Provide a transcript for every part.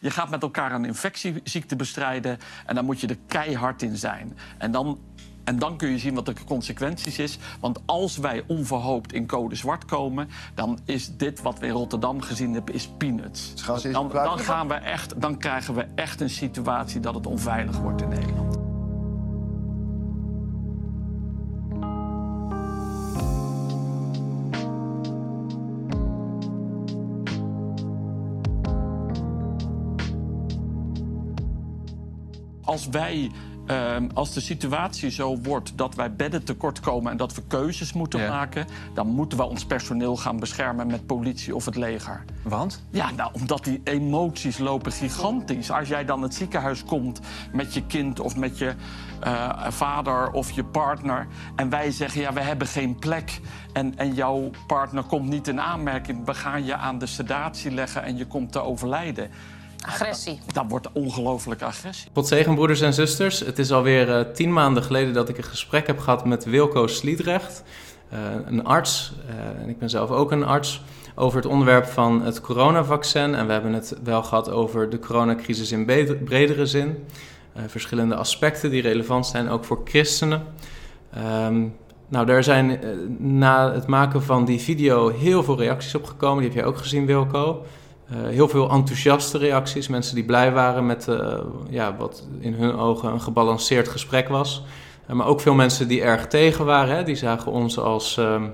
Je gaat met elkaar een infectieziekte bestrijden en dan moet je er keihard in zijn. En dan, en dan kun je zien wat de consequenties is. Want als wij onverhoopt in code zwart komen, dan is dit wat we in Rotterdam gezien hebben, is peanuts. Dus dan, gaan we echt, dan krijgen we echt een situatie dat het onveilig wordt in Nederland. Als wij, ehm, als de situatie zo wordt dat wij bedden tekort komen en dat we keuzes moeten Ja. maken, dan moeten we ons personeel gaan beschermen met politie of het leger. Want? Ja, nou, omdat die emoties lopen gigantisch. Als jij dan het ziekenhuis komt met je kind of met je eh, vader of je partner... en wij zeggen, ja, we hebben geen plek en, en jouw partner komt niet in aanmerking... we gaan je aan de sedatie leggen en je komt te overlijden. Agressie. Dan wordt ongelooflijke agressie. God zegen, broeders en zusters. Het is alweer eh, tien maanden geleden dat ik een gesprek heb gehad met Wilco Sliedrecht, eh, een arts. eh, en ik ben zelf ook een arts. Over het onderwerp van het coronavaccin. En we hebben het wel gehad over de coronacrisis in bredere zin. Eh, verschillende aspecten die relevant zijn, ook voor christenen. Ehm, nou, daar zijn na het maken van die video heel veel reacties op gekomen. Die heb jij ook gezien, Wilco. Eh, heel veel enthousiaste reacties. Mensen die blij waren met eh, ja, wat in hun ogen een gebalanceerd gesprek was. Eh, maar ook veel mensen die erg tegen waren. Hè. Die zagen ons als ehm,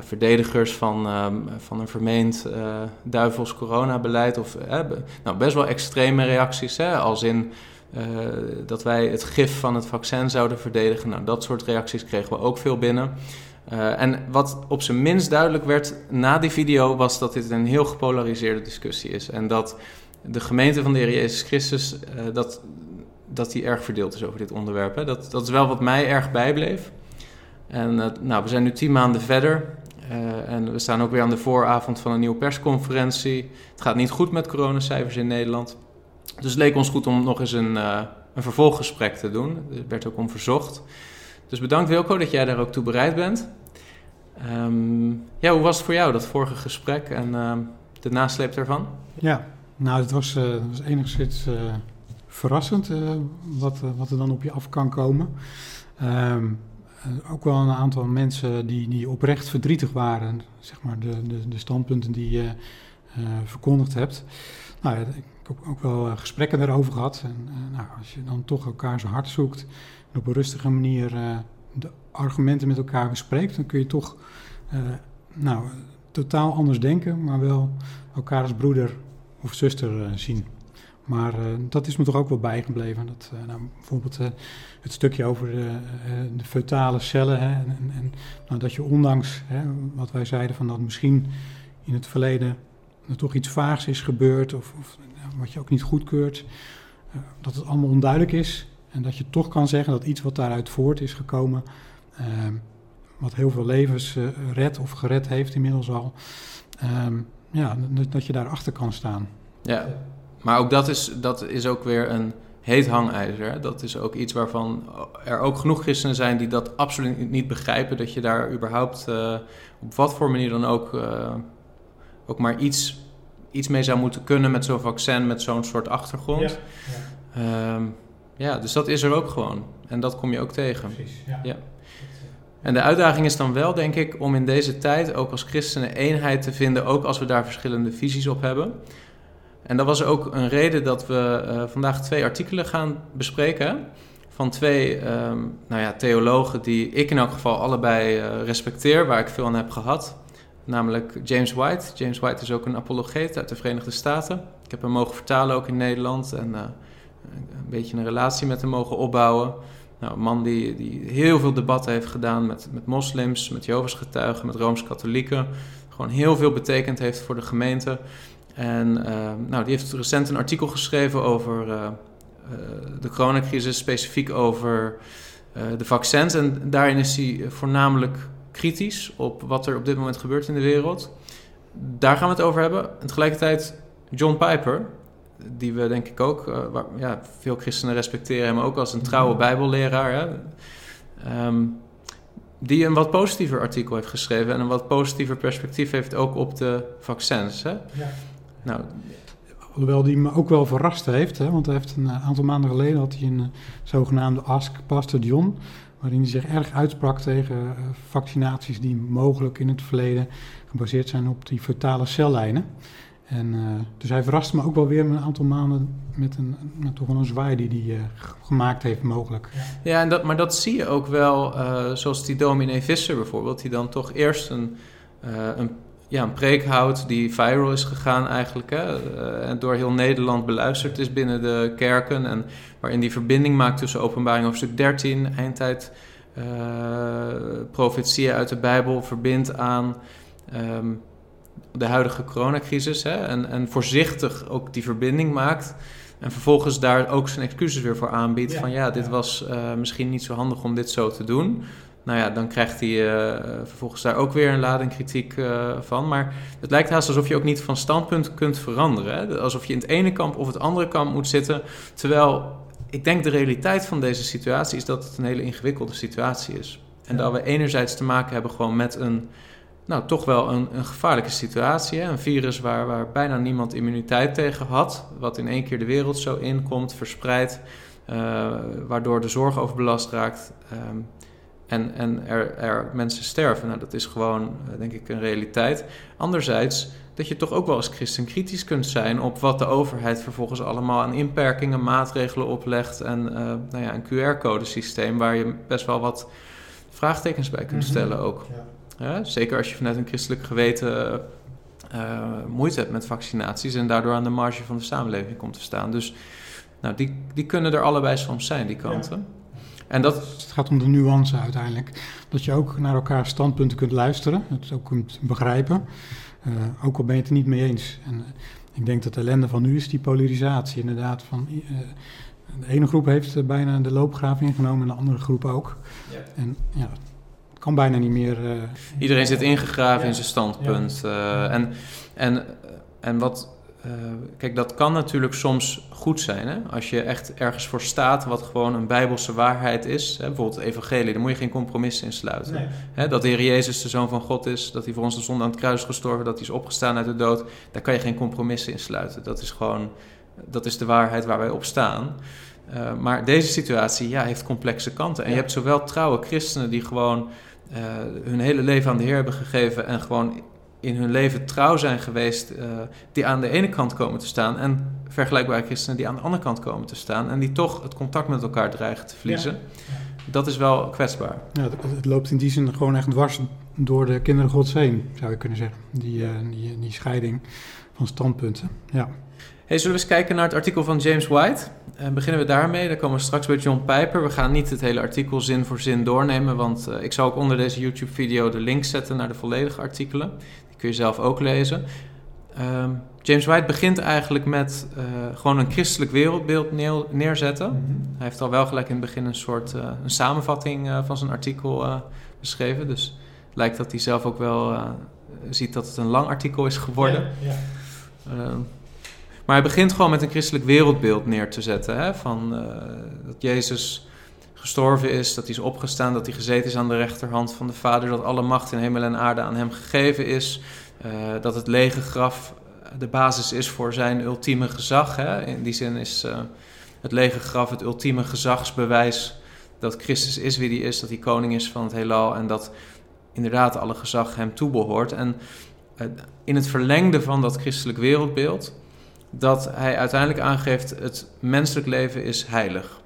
verdedigers van, ehm, van een vermeend duivels coronabeleid. Of nou, best wel extreme reacties. Hè, als in dat wij het gif van het vaccin zouden verdedigen. Nou, dat soort reacties kregen we ook veel binnen. Eh, en wat op zijn minst duidelijk werd na die video was dat dit een heel gepolariseerde discussie is. En dat de gemeente van de Heer Jezus Christus, eh, dat, dat die erg verdeeld is over dit onderwerp. Hè. Dat, dat is wel wat mij erg bijbleef. En eh, nou, we zijn nu tien maanden verder. en we staan ook weer aan de vooravond van een nieuwe persconferentie. Het gaat niet goed met coronacijfers in Nederland. Dus het leek ons goed om nog eens een, een vervolggesprek te doen. Er werd ook om verzocht. Dus bedankt Wilco dat jij daar ook toe bereid bent. Ehm, ja, hoe was het voor jou, dat vorige gesprek en ehm, de nasleep daarvan? Ja, nou, het was, het was enigszins eh, verrassend eh, wat, wat er dan op je af kan komen. Ehm, eh, ook wel een aantal mensen die, die oprecht verdrietig waren, zeg maar, de, de, de standpunten die je verkondigd hebt. Nou, ik heb ook, wel gesprekken daarover gehad. En nou, als je dan toch elkaar zo hard zoekt en op een rustige manier de argumenten met elkaar bespreekt, dan kun je toch eh, nou, totaal anders denken, maar wel elkaar als broeder of zuster eh, zien. Maar eh, dat is me toch ook wel bijgebleven. Dat, nou, bijvoorbeeld het stukje over de, de fetale cellen. Hè, en, en, nou, dat je ondanks hè, wat wij zeiden van dat misschien in het verleden er toch iets vaags is gebeurd. Of, of eh, wat je ook niet goedkeurt. dat het allemaal onduidelijk is. En dat je toch kan zeggen dat iets wat daaruit voort is gekomen. Eh, wat heel veel levens eh, redt of gered heeft inmiddels al. ehm, ja, dat, dat je daarachter kan staan. Ja, maar ook dat is, dat is ook weer een heet hangijzer. Dat is ook iets waarvan er ook genoeg christenen zijn die dat absoluut niet begrijpen. Dat je daar überhaupt eh, op wat voor manier dan ook, eh, ook maar iets, iets mee zou moeten kunnen met zo'n vaccin, met zo'n soort achtergrond. Ja. ja, dus dat is er ook gewoon. En dat kom je ook tegen. Precies, Ja. En de uitdaging is dan wel, denk ik, om in deze tijd ook als christenen eenheid te vinden, ook als we daar verschillende visies op hebben. En dat was ook een reden dat we eh, vandaag twee artikelen gaan bespreken. Van twee ehm, nou ja, theologen die ik in elk geval allebei eh, respecteer, waar ik veel aan heb gehad. Namelijk James White. James White is ook een apologeet uit de Verenigde Staten. Ik heb hem mogen vertalen ook in Nederland en eh, een beetje een relatie met hem mogen opbouwen. Nou, een man die, die heel veel debatten heeft gedaan met, met moslims, met Jehovah's getuigen, met Rooms-Katholieken. Gewoon heel veel betekend heeft voor de gemeente. En eh, nou, die heeft recent een artikel geschreven over eh, eh, de coronacrisis, specifiek over de vaccins. En daarin is hij voornamelijk kritisch op wat er op dit moment gebeurt in de wereld. Daar gaan we het over hebben. En tegelijkertijd John Piper, die we denk ik ook, eh, waar, ja, veel christenen respecteren hem ook als een trouwe bijbelleraar. Hè? Ehm, die een wat positiever artikel heeft geschreven en een wat positiever perspectief heeft ook op de vaccins. Hè? Ja. Nou, Hoewel die me ook wel verrast heeft, hè, want hij heeft een aantal maanden geleden had hij een zogenaamde Ask Pastor John, waarin hij zich erg uitsprak tegen vaccinaties die mogelijk in het verleden gebaseerd zijn op die fetale cellijnen. En, uh, dus hij verraste me ook wel weer een aantal maanden met een, met toch wel een zwaai die hij uh, gemaakt heeft mogelijk. Ja, en dat, maar dat zie je ook wel, uh, zoals die dominee Visser bijvoorbeeld, die dan toch eerst een, een, ja, een preek houdt die viral is gegaan eigenlijk, hè, en door heel Nederland beluisterd is binnen de kerken, en waarin die verbinding maakt tussen openbaring hoofdstuk 13, eindtijd, profetieën uit de Bijbel, verbindt aan... Um, de huidige coronacrisis hè, en, en voorzichtig ook die verbinding maakt. En vervolgens daar ook zijn excuses weer voor aanbiedt. van ja, dit was uh, misschien niet zo handig om dit zo te doen. Nou ja, dan krijgt hij uh, vervolgens daar ook weer een lading kritiek uh, van. Maar het lijkt haast alsof je ook niet van standpunt kunt veranderen. Hè? Alsof je in het ene kamp of het andere kamp moet zitten. Terwijl ik denk de realiteit van deze situatie is dat het een hele ingewikkelde situatie is. En ja. dat we enerzijds te maken hebben gewoon met een nou, toch wel een, een gevaarlijke situatie. Hè? Een virus waar, waar bijna niemand immuniteit tegen had, wat in één keer de wereld zo inkomt, verspreidt, uh, waardoor de zorg overbelast raakt um, en, en er, er, mensen sterven. Nou, dat is gewoon, uh, denk ik, een realiteit. Anderzijds dat je toch ook wel als christen kritisch kunt zijn op wat de overheid vervolgens allemaal aan inperkingen, maatregelen oplegt en uh, nou ja, een QR-codesysteem waar je best wel wat vraagtekens bij kunt stellen ook. Ja. Ja, zeker als je vanuit een christelijk geweten uh, moeite hebt met vaccinaties en daardoor aan de marge van de samenleving komt te staan. Dus nou, die, die kunnen er allebei soms zijn, die kanten. En dat... Het gaat om de nuance uiteindelijk. Dat je ook naar elkaar standpunten kunt luisteren, het ook kunt begrijpen. Uh, ook al ben je het er niet mee eens. En uh, ik denk dat de ellende van nu is die polarisatie. Inderdaad, van, de ene groep heeft bijna de loopgraaf ingenomen en de andere groep ook. Ja. En ja, kan bijna niet meer. Uh, Iedereen zit ingegraven in zijn standpunt. Ja. Uh, en, en, en wat. Uh, kijk, dat kan natuurlijk soms goed zijn. Hè? Als je echt ergens voor staat wat gewoon een bijbelse waarheid is. Hè? Bijvoorbeeld het evangelie, daar moet je geen compromissen in sluiten. Nee. Hè? Dat de Heer Jezus de Zoon van God is, dat hij voor onze zonde aan het kruis is gestorven, dat hij is opgestaan uit de dood. Daar kan je geen compromissen in sluiten. Dat is gewoon, dat is de waarheid waar wij op staan. Uh, maar deze situatie ja, heeft complexe kanten. En ja. je hebt zowel trouwe christenen die gewoon uh, hun hele leven aan de Heer hebben gegeven en gewoon in hun leven trouw zijn geweest, uh, die aan de ene kant komen te staan, en vergelijkbare christenen die aan de andere kant komen te staan, en die toch het contact met elkaar dreigen te verliezen. Ja. Dat is wel kwetsbaar. Ja, het, het, loopt in die zin gewoon echt dwars door de kinderen gods heen, zou je kunnen zeggen. Die, uh, die, die scheiding van standpunten. Ja. Hey, zullen we eens kijken naar het artikel van James White? En beginnen we daarmee. Dan komen we straks bij John Piper. We gaan niet het hele artikel zin voor zin doornemen, want uh, ik zal ook onder deze YouTube-video de link zetten naar de volledige artikelen. Die kun je zelf ook lezen. Um, James White begint eigenlijk met uh, gewoon een christelijk wereldbeeld neerzetten. Mm -hmm. Hij heeft al wel gelijk in het begin een soort een samenvatting van zijn artikel beschreven. Dus het lijkt dat hij zelf ook wel ziet dat het een lang artikel is geworden. Ja, ja. Maar hij begint gewoon met een christelijk wereldbeeld neer te zetten. Hè? Van, uh, dat Jezus gestorven is, dat hij is opgestaan, dat hij gezeten is aan de rechterhand van de Vader, dat alle macht in hemel en aarde aan hem gegeven is. Uh, dat het lege graf de basis is voor zijn ultieme gezag. Hè? In die zin is uh, het lege graf het ultieme gezagsbewijs dat Christus is wie hij is, dat hij koning is van het heelal en dat inderdaad alle gezag hem toebehoort. En in het verlengde van dat christelijk wereldbeeld dat hij uiteindelijk aangeeft: het menselijk leven is heilig.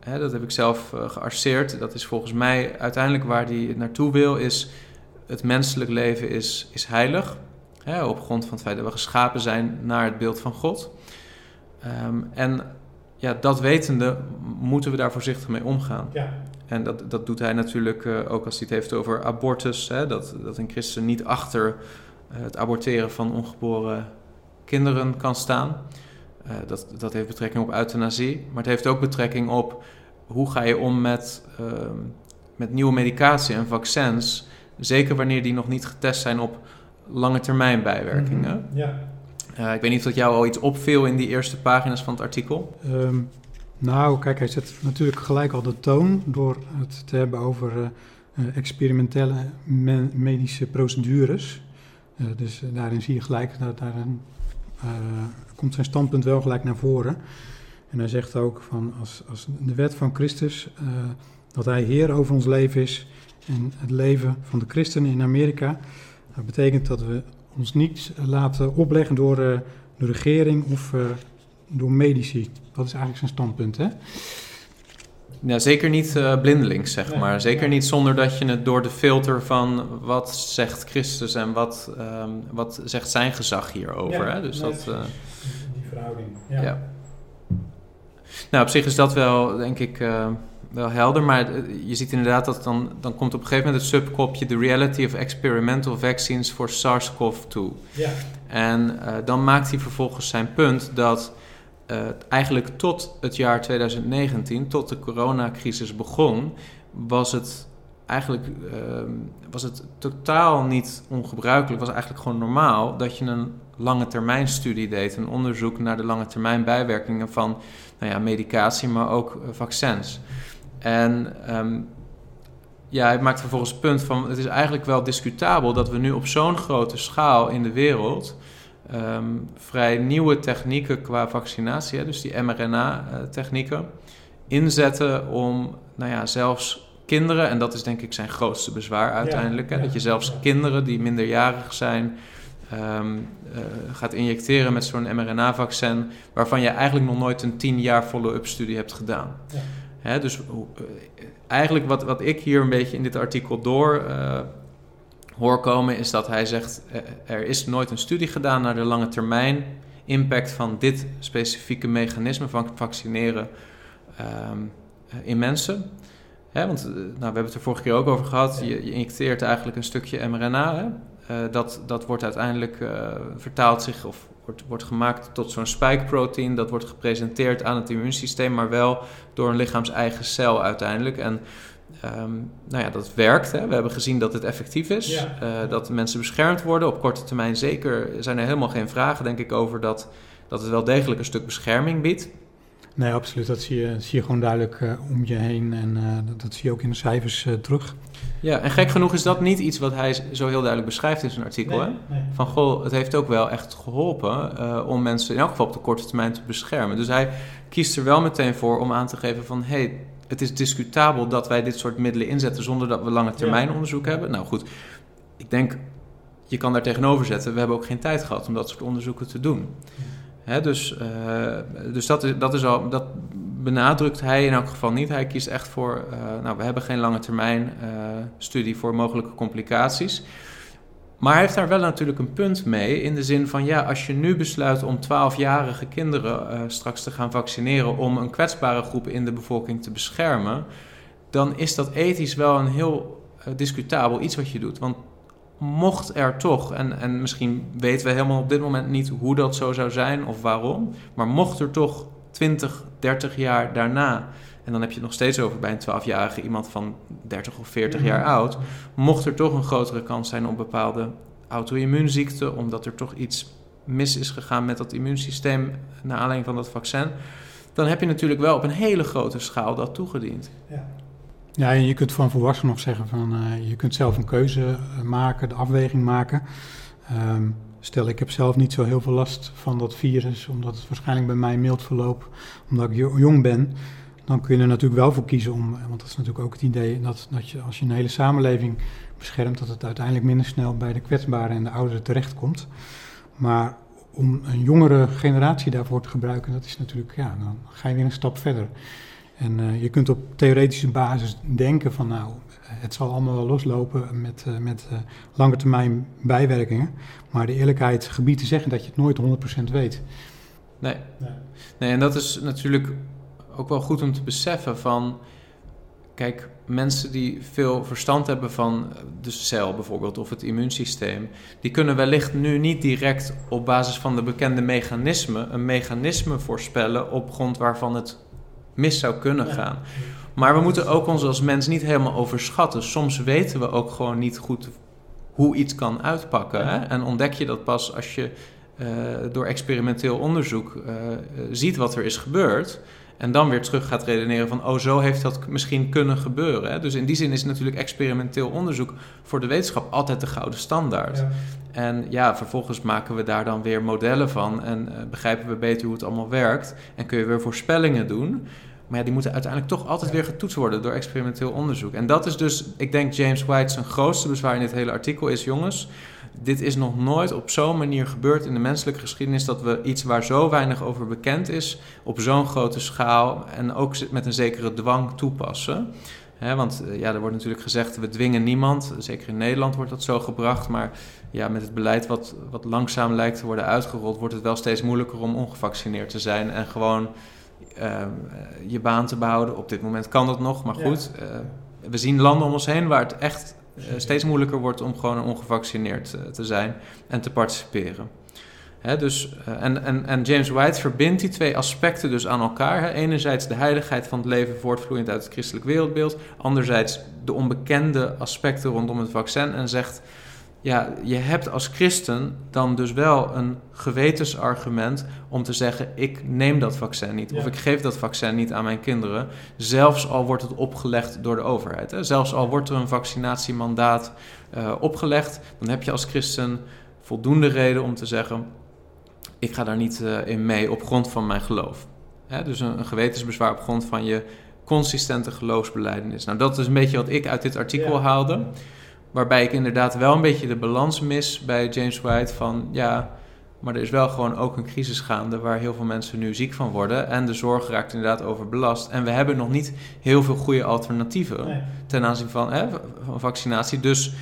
He, dat heb ik zelf uh, gearseerd. Dat is volgens mij uiteindelijk waar hij naartoe wil: is het menselijk leven is, is heilig. He, op grond van het feit dat we geschapen zijn naar het beeld van God. Um, en ja, dat wetende moeten we daar voorzichtig mee omgaan. Ja. En dat, dat doet hij natuurlijk uh, ook als hij het heeft over abortus. Hè, dat, dat een christen niet achter uh, het aborteren van ongeboren kinderen kan staan. Uh, dat, dat heeft betrekking op euthanasie, maar het heeft ook betrekking op hoe ga je om met, uh, met nieuwe medicatie en vaccins, zeker wanneer die nog niet getest zijn op lange termijn bijwerkingen. Mm -hmm. ja. Uh, ik weet niet of dat jou al iets opviel in die eerste pagina's van het artikel. Um, nou, kijk, hij zet natuurlijk gelijk al de toon door het te hebben over uh, experimentele me medische procedures. dus daarin zie je gelijk dat daar een komt zijn standpunt wel gelijk naar voren. En hij zegt ook van als, als de wet van Christus, dat hij Heer over ons leven is en het leven van de christenen in Amerika, dat betekent dat we ons niet laten opleggen door de regering of door medici. Dat is eigenlijk zijn standpunt, hè? Ja, zeker niet uh, blindelings, zeg maar. Zeker niet zonder dat je het door de filter van wat zegt Christus en wat, um, wat zegt zijn gezag hierover. Ja, hè? Dus dat, uh, die verhouding. Ja. ja. Nou, op zich is dat wel, denk ik, uh, wel helder. Maar je ziet inderdaad dat dan, dan komt op een gegeven moment het subkopje... The Reality of Experimental Vaccines for SARS-CoV-2. Ja. En dan maakt hij vervolgens zijn punt dat uh, eigenlijk tot het jaar 2019, tot de coronacrisis begon, was het eigenlijk uh, was het totaal niet ongebruikelijk. was eigenlijk gewoon normaal dat je een lange termijn studie deed. Een onderzoek naar de lange termijn bijwerkingen van nou ja, medicatie, maar ook uh, vaccins. En um, ja, hij maakt vervolgens het punt van... het is eigenlijk wel discutabel dat we nu op zo'n grote schaal in de wereld um, vrij nieuwe technieken qua vaccinatie, hè, dus die mRNA-technieken, inzetten om nou ja, zelfs kinderen, en dat is denk ik zijn grootste bezwaar uiteindelijk, hè, dat je zelfs kinderen die minderjarig zijn. Um, uh, gaat injecteren met zo'n mRNA-vaccin, waarvan je eigenlijk nog nooit een tien jaar follow-up studie hebt gedaan. Hè, dus uh, eigenlijk wat, wat ik hier een beetje in dit artikel door uh, hoor komen, is dat hij zegt: eh, er is nooit een studie gedaan naar de lange termijn impact van dit specifieke mechanisme van vaccineren um, in mensen. Want nou, we hebben het er vorige keer ook over gehad. Je, je injecteert eigenlijk een stukje mRNA. Hè? Dat, dat wordt uiteindelijk uh, vertaald zich of wordt, wordt gemaakt tot zo'n spike-protein. Dat wordt gepresenteerd aan het immuunsysteem, maar wel door een lichaams eigen cel uiteindelijk. En Um, nou ja, dat werkt. Hè. We hebben gezien dat het effectief is. Ja. Uh, dat mensen beschermd worden. Op korte termijn zeker zijn er helemaal geen vragen, denk ik, over dat, dat het wel degelijk een stuk bescherming biedt. Nee, absoluut. Dat zie je, zie je gewoon duidelijk uh, om je heen. En uh, dat, dat, zie je ook in de cijfers terug. Ja, en gek genoeg is dat niet iets wat hij zo heel duidelijk beschrijft in zijn artikel. Nee, hè? Nee. Van goh, het heeft ook wel echt geholpen om mensen in elk geval op de korte termijn te beschermen. Dus hij kiest er wel meteen voor om aan te geven van... hé, hey, het is discutabel dat wij dit soort middelen inzetten zonder dat we lange termijn onderzoek hebben. Nou goed, ik denk, je kan daar tegenover zetten. We hebben ook geen tijd gehad om dat soort onderzoeken te doen. Hè, dus uh, dus dat, is, dat, is al, dat benadrukt hij in elk geval niet. Hij kiest echt voor, uh, nou, we hebben geen lange termijn uh, studie voor mogelijke complicaties. Maar hij heeft daar wel natuurlijk een punt mee. In de zin van ja, als je nu besluit om 12-jarige kinderen uh, straks te gaan vaccineren. om een kwetsbare groep in de bevolking te beschermen. dan is dat ethisch wel een heel uh, discutabel iets wat je doet. Want mocht er toch, en, en misschien weten we helemaal op dit moment niet hoe dat zo zou zijn of waarom. maar mocht er toch 20, 30 jaar daarna en dan heb je het nog steeds over bij een 12-jarige iemand van 30 of 40 jaar oud. Mocht er toch een grotere kans zijn op bepaalde auto-immuunziekten, omdat er toch iets mis is gegaan met dat immuunsysteem naar aanleiding van dat vaccin, dan heb je natuurlijk wel op een hele grote schaal dat toegediend. Ja. Ja, en je kunt van volwassenen nog zeggen van uh, je kunt zelf een keuze eh, maken, de afweging maken. Um, stel, ik heb zelf niet zo heel veel last van dat virus, omdat het waarschijnlijk bij mij mild verloopt, omdat ik jong ben dan kun je er natuurlijk wel voor kiezen om, want dat is natuurlijk ook het idee dat, dat je als je een hele samenleving beschermt, dat het uiteindelijk minder snel bij de kwetsbaren en de ouderen terechtkomt. Maar om een jongere generatie daarvoor te gebruiken, dat is natuurlijk, ja, dan ga je weer een stap verder. En uh, je kunt op theoretische basis denken van, nou, het zal allemaal wel loslopen met, uh, met uh, lange termijn bijwerkingen. Maar de eerlijkheid gebied te zeggen dat je het nooit 100% weet. Nee. nee. Nee, en dat is natuurlijk ook wel goed om te beseffen van... Kijk, mensen die veel verstand hebben van de cel bijvoorbeeld of het immuunsysteem, die kunnen wellicht nu niet direct op basis van de bekende mechanismen een mechanisme voorspellen op grond waarvan het mis zou kunnen gaan. Maar we moeten ook ons als mens niet helemaal overschatten. Soms weten we ook gewoon niet goed hoe iets kan uitpakken. Hè? En ontdek je dat pas als je uh, door experimenteel onderzoek uh, ziet wat er is gebeurd. En dan weer terug gaat redeneren van, oh, zo heeft dat misschien kunnen gebeuren. Hè? Dus in die zin is natuurlijk experimenteel onderzoek voor de wetenschap altijd de gouden standaard. En ja, vervolgens maken we daar dan weer modellen van en uh, begrijpen we beter hoe het allemaal werkt. En kun je weer voorspellingen doen. Maar ja, die moeten uiteindelijk toch altijd weer getoetst worden door experimenteel onderzoek. En dat is dus, ik denk, James White zijn grootste bezwaar in dit hele artikel is: jongens, dit is nog nooit op zo'n manier gebeurd in de menselijke geschiedenis dat we iets waar zo weinig over bekend is, op zo'n grote schaal en ook met een zekere dwang toepassen. want eh, ja, er wordt natuurlijk gezegd, we dwingen niemand. Zeker in Nederland wordt dat zo gebracht. Maar ja, met het beleid wat, wat langzaam lijkt te worden uitgerold, wordt het wel steeds moeilijker om ongevaccineerd te zijn en gewoon Ehm, je baan te behouden. Op dit moment kan dat nog, maar goed. Eh, we zien landen om ons heen waar het echt eh, steeds moeilijker wordt om gewoon ongevaccineerd eh, te zijn en te participeren. dus, en, en, en James White verbindt die twee aspecten dus aan elkaar. Enerzijds de heiligheid van het leven voortvloeiend uit het christelijk wereldbeeld. Anderzijds de onbekende aspecten rondom het vaccin. En zegt, ja, je hebt als christen dan dus wel een gewetensargument om te zeggen: ik neem dat vaccin niet. Of ik geef dat vaccin niet aan mijn kinderen. Zelfs al wordt het opgelegd door de overheid. Hè. Zelfs al wordt er een vaccinatiemandaat uh, opgelegd, dan heb je als christen voldoende reden om te zeggen: ik ga daar niet uh, in mee op grond van mijn geloof. Hè, dus een, een, gewetensbezwaar op grond van je consistente geloofsbeleidenis. Nou, dat is een beetje wat ik uit dit artikel haalde. Waarbij ik inderdaad wel een beetje de balans mis bij James White van ja, maar er is wel gewoon ook een crisis gaande waar heel veel mensen nu ziek van worden. En de zorg raakt inderdaad overbelast. En we hebben nog niet heel veel goede alternatieven ten aanzien van, hè, van vaccinatie. Dus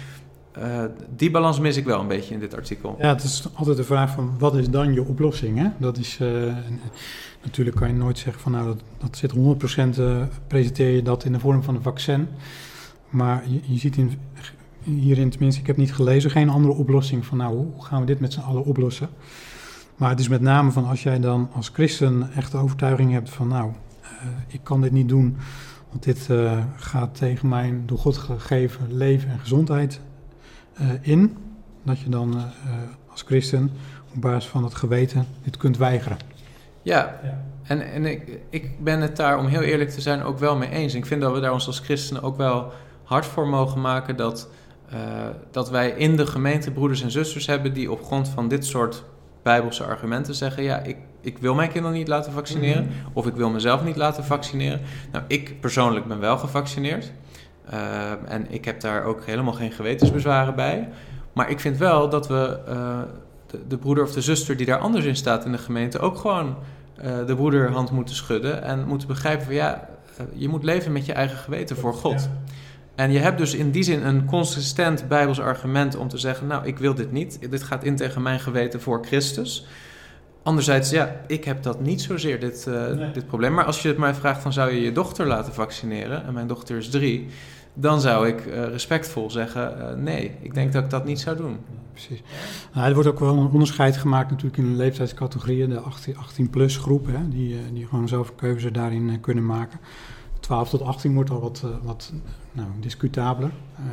uh, die balans mis ik wel een beetje in dit artikel. Ja, het is altijd de vraag van wat is dan je oplossing? Hè? Dat is, uh, natuurlijk kan je nooit zeggen van nou dat, dat zit 100% uh, presenteer je dat in de vorm van een vaccin. Maar je, je ziet in hierin tenminste, ik heb niet gelezen, geen andere oplossing van nou, hoe gaan we dit met z'n allen oplossen. Maar het is met name van als jij dan als christen echt de overtuiging hebt van nou, uh, ik kan dit niet doen, want dit uh, gaat tegen mijn door God gegeven leven en gezondheid uh, in. Dat je dan als christen op basis van het geweten dit kunt weigeren. Ja, ja. en, en ik, ik ben het daar, om heel eerlijk te zijn, ook wel mee eens. Ik vind dat we daar ons als christenen ook wel hard voor mogen maken dat uh, dat wij in de gemeente broeders en zusters hebben die op grond van dit soort bijbelse argumenten zeggen: ja, ik, ik wil mijn kinderen niet laten vaccineren, mhm. of ik wil mezelf niet laten vaccineren. Nou, ik persoonlijk ben wel gevaccineerd. Uh, en ik heb daar ook helemaal geen gewetensbezwaren bij. Maar ik vind wel dat we uh, de, de, broeder of de zuster die daar anders in staat in de gemeente ook gewoon de broederhand moeten schudden en moeten begrijpen van ja, je moet leven met je eigen geweten voor God. En je hebt dus in die zin een consistent Bijbels argument om te zeggen: Nou, ik wil dit niet. Dit gaat in tegen mijn geweten voor Christus. Anderzijds, ja, ik heb dat niet zozeer, dit, uh, dit probleem. Maar als je het mij vraagt: van zou je je dochter laten vaccineren? En mijn dochter is drie. Dan zou ik uh, respectvol zeggen: uh, nee, ik denk dat ik dat niet zou doen. Precies. Nou, er wordt ook wel een onderscheid gemaakt natuurlijk in de leeftijdscategorieën, de 18-plus groep, hè, die, die gewoon zelf keuze daarin kunnen maken. 12 tot 18 wordt al wat, wat nou, discutabeler. Uh,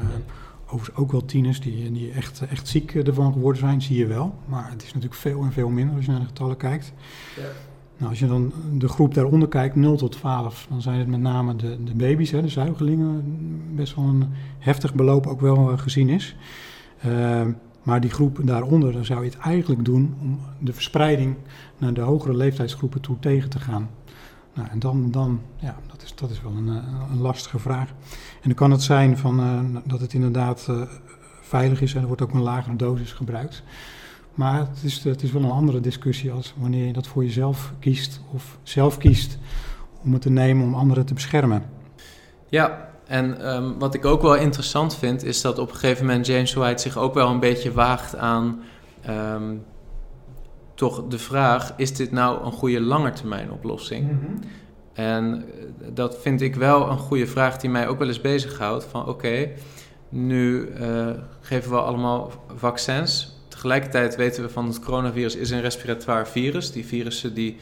overigens ook wel tieners die, die echt, echt ziek ervan geworden zijn, zie je wel. Maar het is natuurlijk veel en veel minder als je naar de getallen kijkt. Ja. Nou, als je dan de groep daaronder kijkt, 0 tot 12, dan zijn het met name de, de baby's, hè, de zuigelingen, best wel een heftig beloop ook wel gezien is. Uh, maar die groep daaronder, dan zou je het eigenlijk doen om de verspreiding naar de hogere leeftijdsgroepen toe tegen te gaan. Nou, en dan, dan ja, dat is, dat is wel een, eh, een lastige vraag. En dan kan het zijn van, uh, dat het inderdaad uh, veilig is en er wordt ook een lagere dosis gebruikt. Maar het is, het is wel een andere discussie als wanneer je dat voor jezelf kiest of zelf kiest om het te nemen om anderen te beschermen. Ja, en um, wat ik ook wel interessant vind is dat op een gegeven moment James White zich ook wel een beetje waagt aan um, toch de vraag: is dit nou een goede langetermijnoplossing? Mm -hmm. En eh, dat vind ik wel een goede vraag die mij ook wel eens bezighoudt. Van oké, nu uh, geven we allemaal vaccins. Tegelijkertijd weten we van het coronavirus is een respiratoire virus. Die virussen die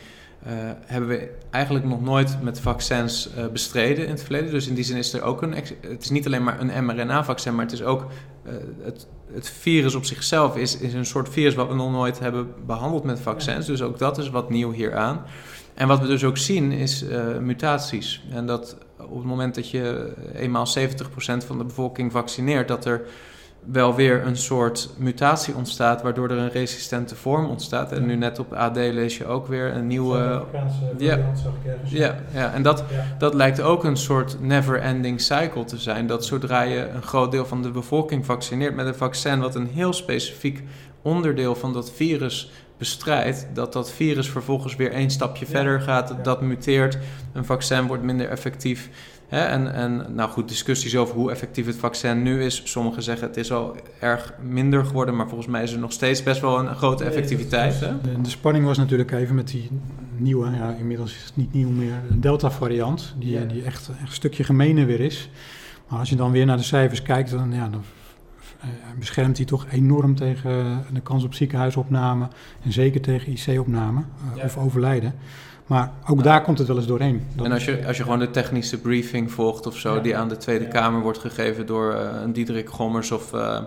uh, hebben we eigenlijk nog nooit met vaccins uh, bestreden in het verleden. Dus in die zin is er ook een. Het is niet alleen maar een mRNA-vaccin, maar het is ook. Uh, het, het, virus op zichzelf is, is een soort virus wat we nog nooit hebben behandeld met vaccins. Dus ook dat is wat nieuw hieraan. En wat we dus ook zien is mutaties. En dat op het moment dat je eenmaal 70% van de bevolking vaccineert, dat er wel weer een soort mutatie ontstaat, waardoor er een resistente vorm ontstaat. En nu net op AD lees je ook weer een nieuwe. Ja, ja, ja, en dat, dat lijkt ook een soort never-ending cycle te zijn. Dat zodra je een groot deel van de bevolking vaccineert met een vaccin, wat een heel specifiek onderdeel van dat virus bestrijdt, dat dat virus vervolgens weer één stapje verder gaat, dat muteert, een vaccin wordt minder effectief. Hè? En, en nou goed, discussies over hoe effectief het vaccin nu is. Sommigen zeggen het is al erg minder geworden, maar volgens mij is er nog steeds best wel een grote effectiviteit. Hè? De, de spanning was natuurlijk even met die nieuwe, ja, inmiddels is het niet nieuw meer, een Delta-variant, die, die echt, echt, een stukje gemener weer is. Maar als je dan weer naar de cijfers kijkt, dan, ja, dan eh, beschermt hij toch enorm tegen de kans op ziekenhuisopname en zeker tegen IC-opname uh, of overlijden. Maar ook daar komt het wel eens doorheen. en als je, als je gewoon de technische briefing volgt of zo, die aan de Tweede Kamer wordt gegeven door uh, een Diederik Gommers of uh,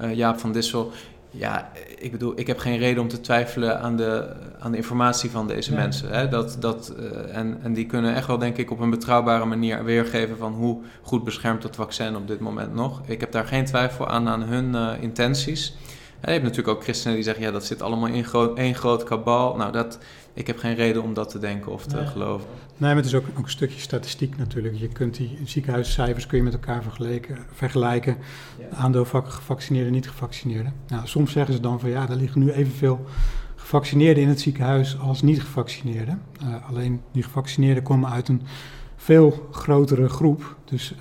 uh, Jaap van Dissel. Ja, ik bedoel, ik heb geen reden om te twijfelen aan de, aan de informatie van deze mensen. Hè? Dat, dat, en, en die kunnen echt wel, denk ik, op een betrouwbare manier weergeven van hoe goed beschermt het vaccin op dit moment nog. Ik heb daar geen twijfel aan aan hun intenties. En je hebt natuurlijk ook christenen die zeggen, ja, dat zit allemaal in één groot kabal. Nou, dat, ik heb geen reden om dat te denken of te geloven. Nee, maar het is ook, ook, een stukje statistiek natuurlijk. Je kunt die ziekenhuiscijfers kun je met elkaar vergelijken. vergelijken. Ja. Aandeel gevaccineerden, niet gevaccineerden. Nou, soms zeggen ze dan van ja, er liggen nu evenveel gevaccineerden in het ziekenhuis als niet gevaccineerden. Uh, alleen die gevaccineerden komen uit een veel grotere groep. Dus uh,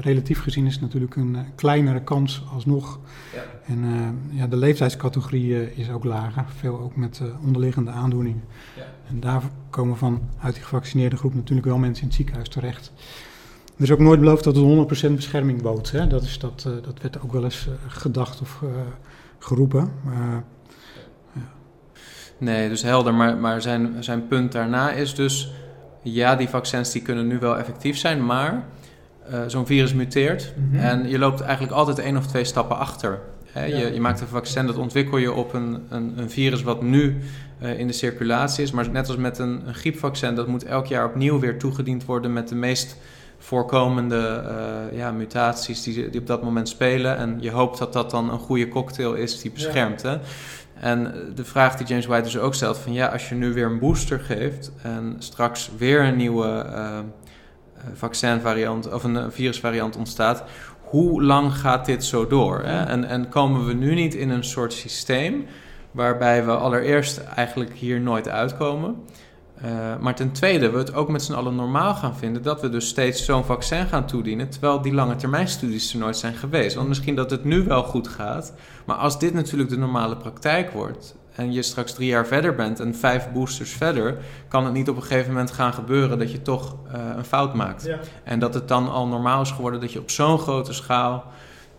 relatief gezien is het natuurlijk een uh, kleinere kans alsnog. Ja. En uh, ja, de leeftijdscategorie is ook lager, veel ook met onderliggende aandoeningen. Ja. En daar komen van uit die gevaccineerde groep natuurlijk wel mensen in het ziekenhuis terecht. Er is ook nooit beloofd dat het 100% bescherming bood. Hè? Dat, is dat, dat werd ook wel eens gedacht of geroepen. Ja. Nee, dus helder. Maar, maar zijn, zijn punt daarna is dus ja, die vaccins die kunnen nu wel effectief zijn, maar uh, zo'n virus muteert mm-hmm. en je loopt eigenlijk altijd één of twee stappen achter. Hè? Ja. Je, je, maakt een vaccin, dat ontwikkel je op een, een, een virus wat nu uh, in de circulatie is, maar net als met een, een, griepvaccin, dat moet elk jaar opnieuw weer toegediend worden met de meest voorkomende uh, ja, mutaties die, die op dat moment spelen. En je hoopt dat dat dan een goede cocktail is die beschermt. Ja. Hè? En de vraag die James White dus ook stelt: van ja, als je nu weer een booster geeft en straks weer een nieuwe uh, vaccinvariant of een virusvariant ontstaat, hoe lang gaat dit zo door? Hè? En, en komen we nu niet in een soort systeem waarbij we allereerst eigenlijk hier nooit uitkomen? Uh, maar ten tweede, we het ook met z'n allen normaal gaan vinden dat we dus steeds zo'n vaccin gaan toedienen, terwijl die lange termijn studies er nooit zijn geweest. Want misschien dat het nu wel goed gaat, maar als dit natuurlijk de normale praktijk wordt en je straks drie jaar verder bent en vijf boosters verder, kan het niet op een gegeven moment gaan gebeuren dat je toch uh, een fout maakt. Ja. En dat het dan al normaal is geworden dat je op zo'n grote schaal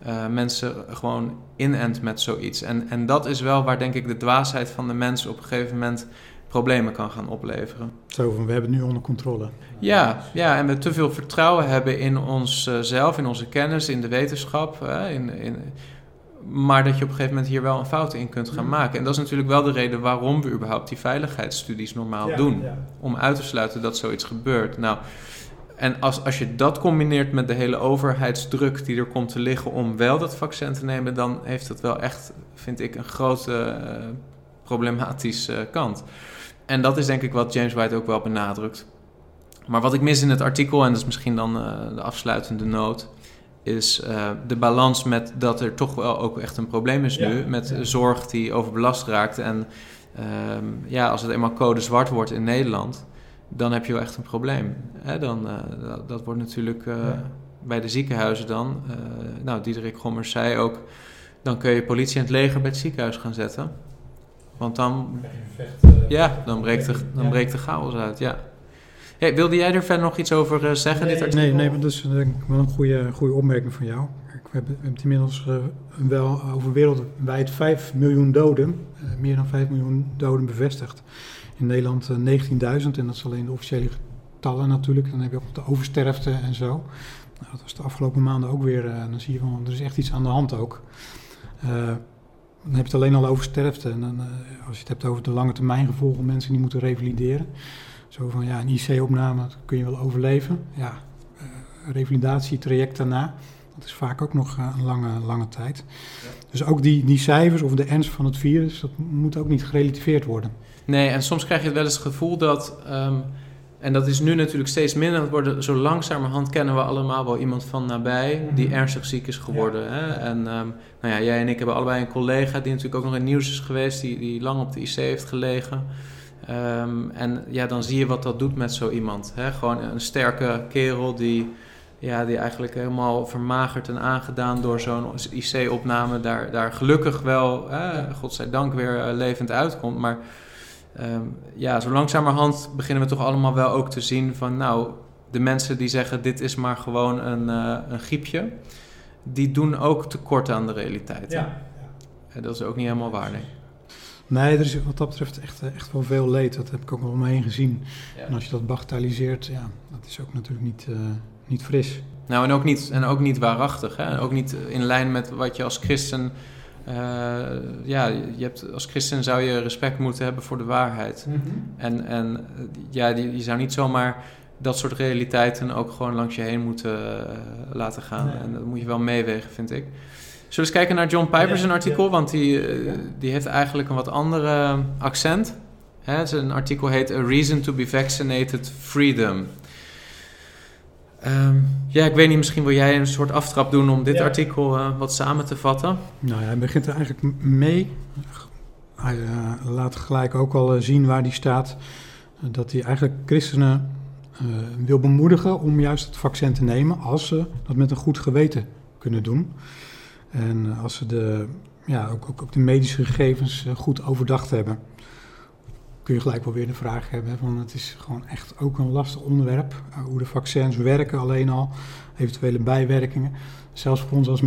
uh, mensen gewoon inent met zoiets. En, en dat is wel waar denk ik de dwaasheid van de mensen op een gegeven moment problemen kan gaan opleveren. Zo van, we hebben het nu onder controle. Ja, ja en we te veel vertrouwen hebben in onszelf, in onze kennis, in de wetenschap. in, in, maar dat je op een gegeven moment hier wel een fout in kunt gaan maken. En dat is natuurlijk wel de reden waarom we überhaupt die veiligheidsstudies normaal doen. Ja. Om uit te sluiten dat zoiets gebeurt. Nou, en als, als je dat combineert met de hele overheidsdruk die er komt te liggen om wel dat vaccin te nemen, dan heeft dat wel echt, vind ik, een grote uh, problematische kant. En dat is denk ik wat James White ook wel benadrukt. Maar wat ik mis in het artikel, en dat is misschien dan uh, de afsluitende noot, is uh, de balans met dat er toch wel ook echt een probleem is ja, nu. Met ja. zorg die overbelast raakt. En um, ja, als het eenmaal code zwart wordt in Nederland, dan heb je wel echt een probleem. Hè, dan, uh, dat, dat, wordt natuurlijk ja. bij de ziekenhuizen dan. nou, Diederik Gommers zei ook, dan kun je politie en het leger bij het ziekenhuis gaan zetten. Want dan, uh, ja, dan, breekt de, dan breekt de chaos uit. Ja. Hey, wilde jij er verder nog iets over uh, zeggen? Nee, dit nee, nee, dat is denk ik wel een goede, goede opmerking van jou. We hebben, we hebben inmiddels uh, wel over wereldwijd 5 miljoen doden, meer dan 5 miljoen doden bevestigd. In Nederland 19.000 en dat is alleen de officiële getallen natuurlijk. Dan heb je ook de oversterfte en zo. Nou, dat was de afgelopen maanden ook weer. dan zie je van, er is echt iets aan de hand ook. Dan heb je het alleen al over sterfte. En dan, uh, als je het hebt over de lange termijn gevolgen, mensen die moeten revalideren. Zo van ja, een IC-opname kun je wel overleven. Ja, uh, revalidatietraject daarna, dat is vaak ook nog een lange, lange tijd. Dus ook die, die cijfers of de ernst van het virus, dat moet ook niet gerelativeerd worden. Nee, en soms krijg je wel eens het gevoel dat, ehm, en dat is nu natuurlijk steeds minder aan het worden, zo langzamerhand kennen we allemaal wel iemand van nabij die mhm. ernstig ziek is geworden. Hè? En um, nou ja, jij en ik hebben allebei een collega die natuurlijk ook nog in nieuws is geweest, die, die lang op de IC heeft gelegen. Um, en ja, dan zie je wat dat doet met zo iemand. Hè? Gewoon een sterke kerel die ja, die eigenlijk helemaal vermagerd en aangedaan door zo'n IC-opname daar, daar gelukkig wel, eh, godzijdank, weer uh, levend uitkomt. Maar um, ja, zo langzamerhand beginnen we toch allemaal wel ook te zien van, nou, de mensen die zeggen dit is maar gewoon een, uh, een griepje, die doen ook tekort aan de realiteit. Ja. ja. Dat is ook niet helemaal waar, nee. Nee, er is wat dat betreft echt, echt wel veel leed. Dat heb ik ook wel omheen gezien. Ja. En als je dat bagatelliseert, ja, dat is ook natuurlijk niet, uh, niet fris. Nou, en ook niet, en ook niet waarachtig. Hè? ook niet in lijn met wat je als christen... Uh, ja, je hebt, als christen zou je respect moeten hebben voor de waarheid. Mm -hmm. En, en ja, je, je zou niet zomaar dat soort realiteiten ook gewoon langs je heen moeten uh, laten gaan. Nee. En dat moet je wel meewegen, vind ik. Zullen we eens kijken naar John Piper's ja, artikel? Ja. Want die, uh, die heeft eigenlijk een wat andere accent. Hè? Zijn artikel heet A Reason to be Vaccinated Freedom. Um, ja, ik weet niet, misschien wil jij een soort aftrap doen om dit ja. artikel uh, wat samen te vatten? Nou ja, hij begint er eigenlijk mee. Hij uh, laat gelijk ook al uh, zien waar die staat. dat hij eigenlijk christenen wil bemoedigen om juist het vaccin te nemen als ze dat met een goed geweten kunnen doen. En als ze de, ja, ook, ook, ook de medische gegevens goed overdacht hebben kun je gelijk wel weer de vraag hebben. Van het is gewoon echt ook een lastig onderwerp. Uh, hoe de vaccins werken alleen al. Eventuele bijwerkingen. Zelfs voor ons als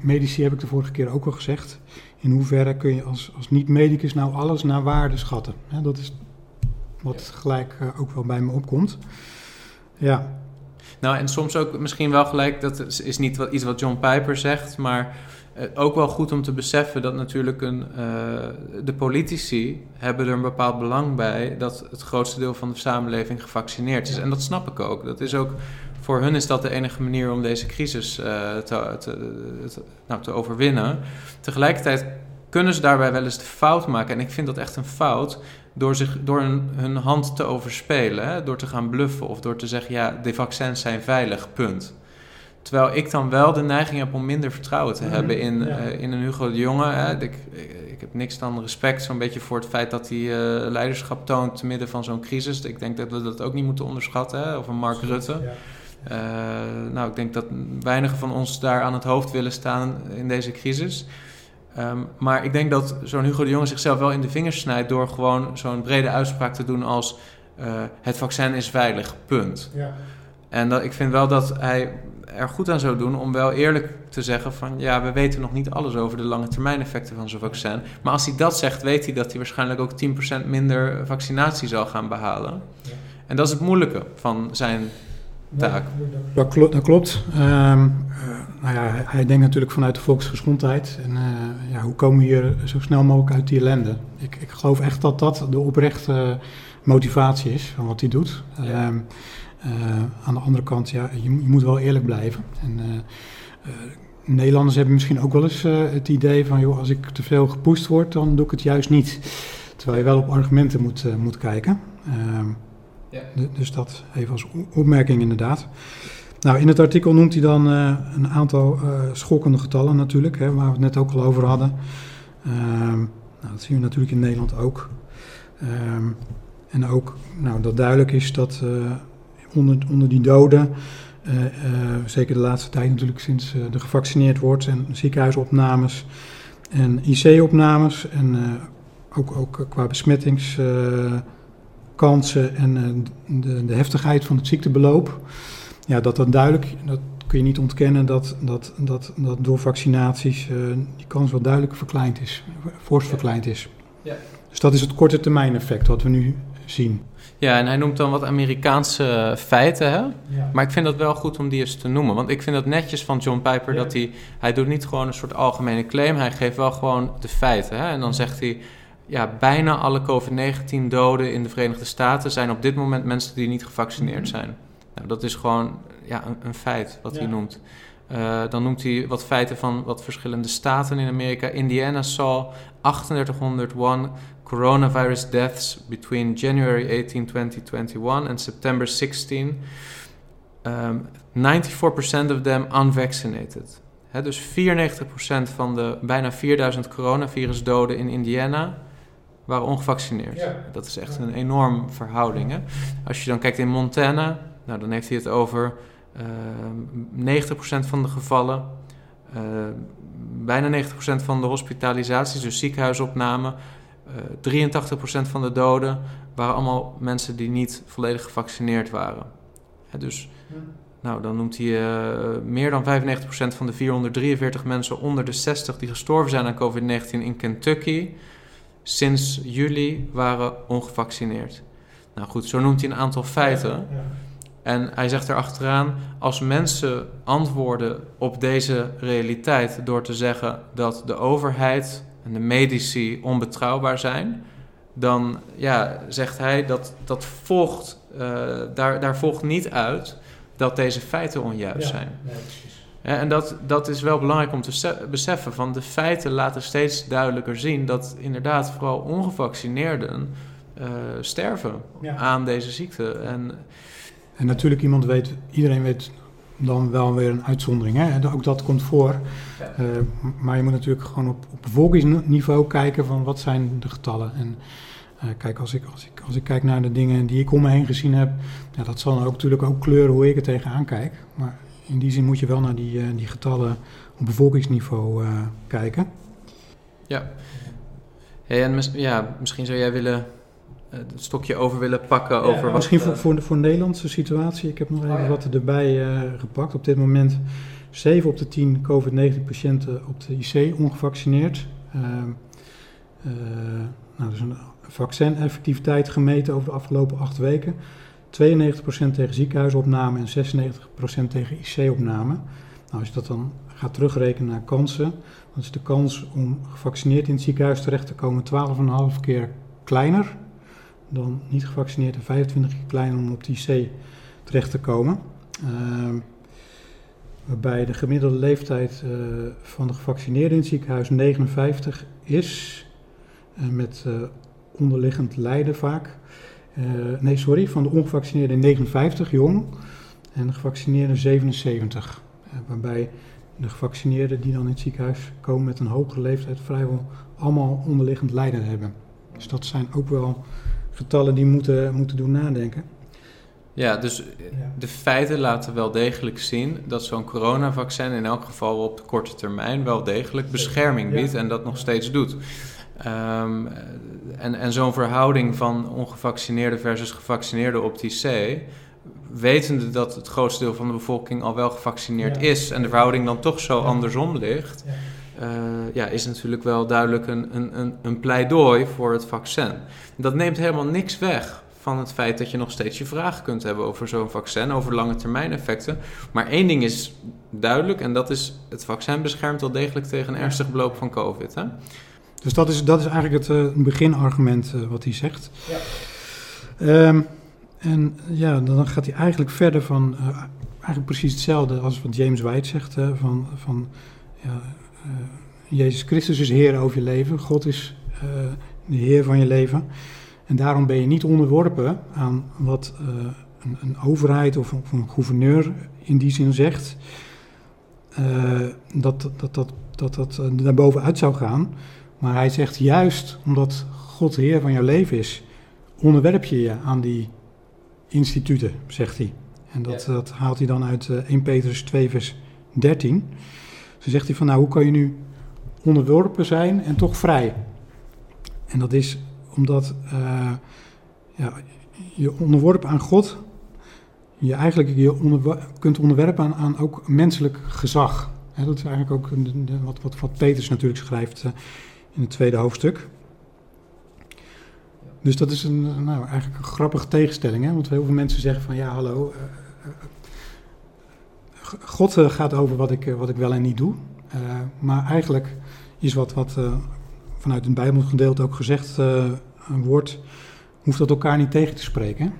medici heb ik de vorige keer ook al gezegd. In hoeverre kun je als, als niet-medicus nou alles naar waarde schatten? Dat is wat gelijk uh, ook wel bij me opkomt. Ja. Nou, en soms ook misschien wel gelijk, dat is niet wat, iets wat John Piper zegt, maar ook wel goed om te beseffen dat natuurlijk een, uh, de politici hebben er een bepaald belang bij dat het grootste deel van de samenleving gevaccineerd is. En dat snap ik ook. Dat is ook voor hun is dat de enige manier om deze crisis uh, te, te, te, nou, te overwinnen. Tegelijkertijd kunnen ze daarbij wel eens de fout maken. En ik vind dat echt een fout door, zich, door hun, hun hand te overspelen. Hè? Door te gaan bluffen of door te zeggen: ja, de vaccins zijn veilig, punt. Terwijl ik dan wel de neiging heb om minder vertrouwen te mm -hmm. hebben in, ja. uh, in een Hugo de Jonge. Hè. Ik, ik, heb niks dan respect zo'n beetje voor het feit dat hij uh, leiderschap toont te midden van zo'n crisis. Ik denk dat we dat ook niet moeten onderschatten. Hè. Of een Mark Rutte. Ja. Uh, nou, ik denk dat weinigen van ons daar aan het hoofd willen staan in deze crisis. Um, maar ik denk dat zo'n Hugo de Jonge zichzelf wel in de vingers snijdt door gewoon zo'n brede uitspraak te doen als het vaccin is veilig, punt. Ja. En dat, ik vind wel dat hij er goed aan zou doen om wel eerlijk te zeggen van ja, we weten nog niet alles over de lange termijn effecten van zo'n vaccin. Maar als hij dat zegt, weet hij dat hij waarschijnlijk ook 10% minder vaccinatie zal gaan behalen. Ja. En dat is het moeilijke van zijn taak. dat, klopt. Dat klopt. Um, uh, nou ja, hij denkt natuurlijk vanuit de volksgezondheid. En uh, ja, hoe komen we hier zo snel mogelijk uit die ellende? Ik, ik geloof echt dat dat de oprechte motivatie is van wat hij doet. Ja. Um, uh, aan de andere kant, ja, je, je, moet wel eerlijk blijven. En, uh, uh, Nederlanders hebben misschien ook wel eens het idee van, joh, als ik te veel gepoest word, dan doe ik het juist niet. Terwijl je wel op argumenten moet, moet kijken. Ehm, ja. Dus dat even als opmerking inderdaad. Nou, in het artikel noemt hij dan een aantal schokkende getallen natuurlijk, hè, waar we het net ook al over hadden. Ehm, nou, dat zien we natuurlijk in Nederland ook. Um, en ook nou, dat duidelijk is dat onder, onder die doden. Uh, uh, zeker de laatste tijd natuurlijk sinds uh, er gevaccineerd wordt. En ziekenhuisopnames en IC-opnames. En ook, ook qua besmettingskansen en de, de heftigheid van het ziektebeloop. Ja, dat dat duidelijk, dat kun je niet ontkennen, dat, dat, dat, dat door vaccinaties die kans wel duidelijk verkleind is. Fors verkleind is. Ja. Dus dat is het korte termijn effect wat we nu zien. Ja, en hij noemt dan wat Amerikaanse feiten, hè? Ja. Maar ik vind dat wel goed om die eens te noemen. Want ik vind dat netjes van John Piper ja. dat hij... Hij doet niet gewoon een soort algemene claim. Hij geeft wel gewoon de feiten, hè? En dan zegt hij... ja, bijna alle COVID-19 doden in de Verenigde Staten zijn op dit moment mensen die niet gevaccineerd mhm. zijn. Nou, dat is gewoon ja, een, een feit wat hij noemt. Uh, dan noemt hij wat feiten van wat verschillende staten in Amerika. Indiana saw 3801 coronavirus deaths between January 18, 2021 and September 16. Um, 94% of them unvaccinated. He, dus 94% van de bijna 4000 coronavirusdoden in Indiana waren ongevaccineerd. Dat is echt een enorm verhouding. Hè? Als je dan kijkt in Montana, nou, dan heeft hij het over uh, ehm, 90% van de gevallen, uh, bijna 90% van de hospitalisaties, dus ziekenhuisopnamen, uh, eh, 83% van de doden waren allemaal mensen die niet volledig gevaccineerd waren. dus nou, dan noemt hij uh, meer dan 95% van de 443 mensen onder de 60 die gestorven zijn aan COVID-19 in Kentucky sinds juli waren ongevaccineerd. Nou goed, zo noemt hij een aantal feiten. Ja, En hij zegt erachteraan, als mensen antwoorden op deze realiteit door te zeggen dat de overheid en de medici onbetrouwbaar zijn, dan ja, zegt hij dat dat volgt, uh, daar, daar volgt niet uit dat deze feiten onjuist zijn. Ja, en dat, dat is wel belangrijk om te beseffen. Van de feiten laten steeds duidelijker zien dat inderdaad vooral ongevaccineerden uh, sterven aan deze ziekte. En, en natuurlijk, iemand weet, iedereen weet dan wel weer een uitzondering. Hè? Ook dat komt voor. Uh, maar je moet natuurlijk gewoon op, op bevolkingsniveau kijken van wat zijn de getallen. En uh, kijk, als ik, als, ik, als ik kijk naar de dingen die ik om me heen gezien heb, ja, dat zal ook natuurlijk ook kleuren hoe ik er tegenaan kijk. Maar in die zin moet je wel naar die, uh, die getallen op bevolkingsniveau kijken. Ja. Hey, en mis, ja, misschien zou jij willen het stokje over willen pakken ja, over wat... Misschien voor, voor, de, voor de Nederlandse situatie. Ik heb nog even oh, ja. wat erbij gepakt. Op dit moment 7 op de 10 COVID-19 patiënten op de IC ongevaccineerd. nou, dus een vaccineffectiviteit gemeten over de afgelopen acht weken. 92% tegen ziekenhuisopname en 96% tegen IC-opname. Nou, als je dat dan gaat terugrekenen naar kansen, dan is de kans om gevaccineerd in het ziekenhuis terecht te komen 12,5 keer kleiner dan niet gevaccineerd en 25 keer kleiner om op de IC terecht te komen. Uh, waarbij de gemiddelde leeftijd uh, van de gevaccineerden in het ziekenhuis 59 is, uh, met eh, onderliggend lijden vaak. Nee, sorry, van de ongevaccineerden 59 jong en de gevaccineerden 77. Uh, waarbij de gevaccineerden die dan in het ziekenhuis komen met een hogere leeftijd vrijwel allemaal onderliggend lijden hebben. Dus dat zijn ook wel getallen die moeten, moeten doen nadenken. Ja, dus de feiten laten wel degelijk zien dat zo'n coronavaccin in elk geval op de korte termijn wel degelijk bescherming biedt en dat nog steeds doet. Um, en en zo'n verhouding van ongevaccineerden versus gevaccineerden op die C, wetende dat het grootste deel van de bevolking al wel gevaccineerd is en de verhouding dan toch zo andersom ligt, ja. Uh, ja, is natuurlijk wel duidelijk een, een, een, pleidooi voor het vaccin. Dat neemt helemaal niks weg van het feit dat je nog steeds je vragen kunt hebben over zo'n vaccin, over lange termijn effecten. Maar één ding is duidelijk en dat is het vaccin beschermt wel degelijk tegen een ernstig beloop van COVID. Hè? Dus dat is, dat is eigenlijk het uh, beginargument uh, wat hij zegt. Ja. Um, en ja, dan gaat hij eigenlijk verder van, uh, eigenlijk precies hetzelfde als wat James White zegt, van, van ja, Jezus Christus is Heer over je leven, God is de Heer van je leven. En daarom ben je niet onderworpen aan wat een, een, overheid of, of, een gouverneur in die zin zegt, dat dat, dat, dat, dat naar bovenuit zou gaan. Maar hij zegt juist omdat God de Heer van jouw leven is, onderwerp je je aan die instituten, zegt hij. En dat, dat haalt hij dan uit uh, eh, 1 Petrus 2, vers 13. Zo zegt hij van, nou, hoe kan je nu onderworpen zijn en toch vrij? En dat is omdat uh, ja, je onderworpen aan God, je eigenlijk je kunt onderwerpen aan, aan ook menselijk gezag. dat is eigenlijk ook wat, wat, wat Petrus natuurlijk schrijft uh, in het tweede hoofdstuk. Dus dat is een, nou, eigenlijk een grappige tegenstelling. Hè? Want heel veel mensen zeggen van ja, hallo. Uh, God gaat over wat ik, wat ik wel en niet doe. Uh, maar eigenlijk is wat, wat, vanuit een Bijbelgedeelte ook gezegd wordt, hoeft dat elkaar niet tegen te spreken.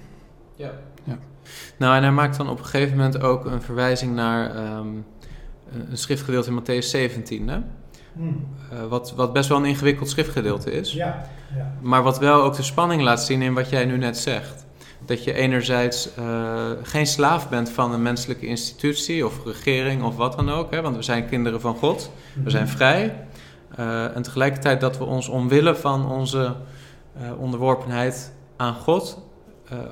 Ja. ja. Nou, en hij maakt dan op een gegeven moment ook een verwijzing naar ehm, een schriftgedeelte in Matthäus 17, hè? Hmm. wat, wat best wel een ingewikkeld schriftgedeelte is. Ja, ja. Maar wat wel ook de spanning laat zien in wat jij nu net zegt. Dat je enerzijds uh, geen slaaf bent van een menselijke institutie of regering of wat dan ook. Hè, want we zijn kinderen van God. We mhm. zijn vrij. Uh, en tegelijkertijd dat we ons omwille van onze uh, onderworpenheid aan God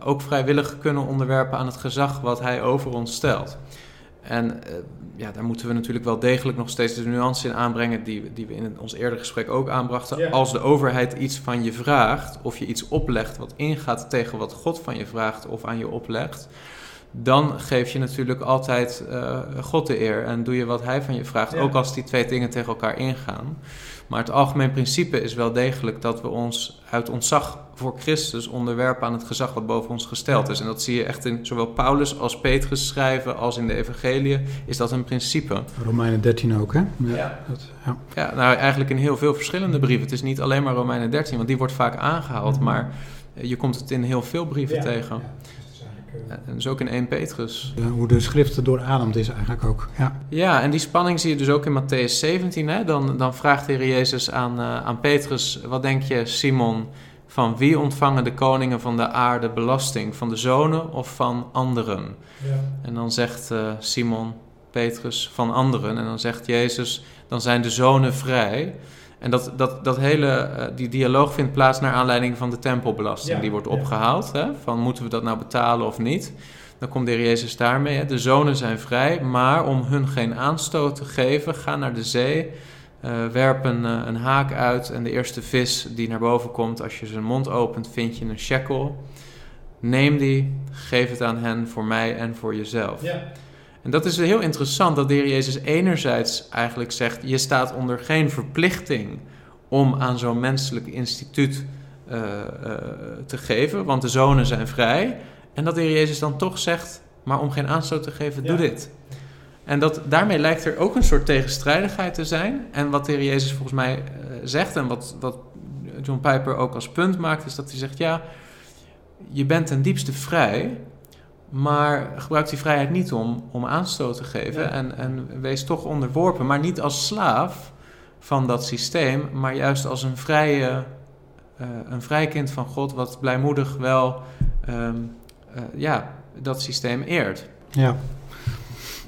ook vrijwillig kunnen onderwerpen aan het gezag wat Hij over ons stelt. En ja, daar moeten we natuurlijk wel degelijk nog steeds de nuance in aanbrengen die, die we in ons eerdere gesprek ook aanbrachten. Als de overheid iets van je vraagt of je iets oplegt wat ingaat tegen wat God van je vraagt of aan je oplegt, dan geef je natuurlijk altijd uh, God de eer en doe je wat Hij van je vraagt, ook als die twee dingen tegen elkaar ingaan. Maar het algemeen principe is wel degelijk dat we ons uit ontzag voor Christus onderwerpen aan het gezag wat boven ons gesteld is. En dat zie je echt in zowel Paulus als Petrus schrijven als in de Evangelie, is dat een principe. Romeinen 13 ook, hè? Ja, ja. Dat, ja. ja nou eigenlijk in heel veel verschillende brieven. Het is niet alleen maar Romeinen 13, want die wordt vaak aangehaald, mhm. maar je komt het in heel veel brieven tegen. En dus ook in 1 Petrus. hoe de schrift doorademt is eigenlijk ook. Ja. ja, en die spanning zie je dus ook in Matthäus 17. Hè? Dan, dan vraagt de Heer Jezus aan, uh, aan Petrus: Wat denk je, Simon? Van wie ontvangen de koningen van de aarde belasting? Van de zonen of van anderen? Ja. En dan zegt uh, Simon, Petrus, van anderen. En dan zegt Jezus: Dan zijn de zonen vrij. En dat, dat, dat hele, uh, die dialoog vindt plaats naar aanleiding van de tempelbelasting. die wordt opgehaald. Hè? Van moeten we dat nou betalen of niet? Dan komt de heer Jezus daarmee. Hè? De zonen zijn vrij, maar om hun geen aanstoot te geven, ga naar de zee. Uh, werp een, uh, een, haak uit en de eerste vis die naar boven komt, als je zijn mond opent, vind je een shekel. Neem die, geef het aan hen voor mij en voor jezelf. Ja. En dat is heel interessant dat de Heer Jezus enerzijds eigenlijk zegt: je staat onder geen verplichting om aan zo'n menselijk instituut uh, uh, te geven, want de zonen zijn vrij. En dat de Heer Jezus dan toch zegt: maar om geen aanstoot te geven, doe dit. En dat, daarmee lijkt er ook een soort tegenstrijdigheid te zijn. En wat de Heer Jezus volgens mij uh, zegt en wat, wat John Piper ook als punt maakt, is dat hij zegt: ja, je bent ten diepste vrij. Maar gebruik die vrijheid niet om, om aanstoot te geven. En, en wees toch onderworpen, maar niet als slaaf van dat systeem, maar juist als een vrije, uh, een vrij kind van God, wat blijmoedig wel um, uh, ja, dat systeem eert. Ja.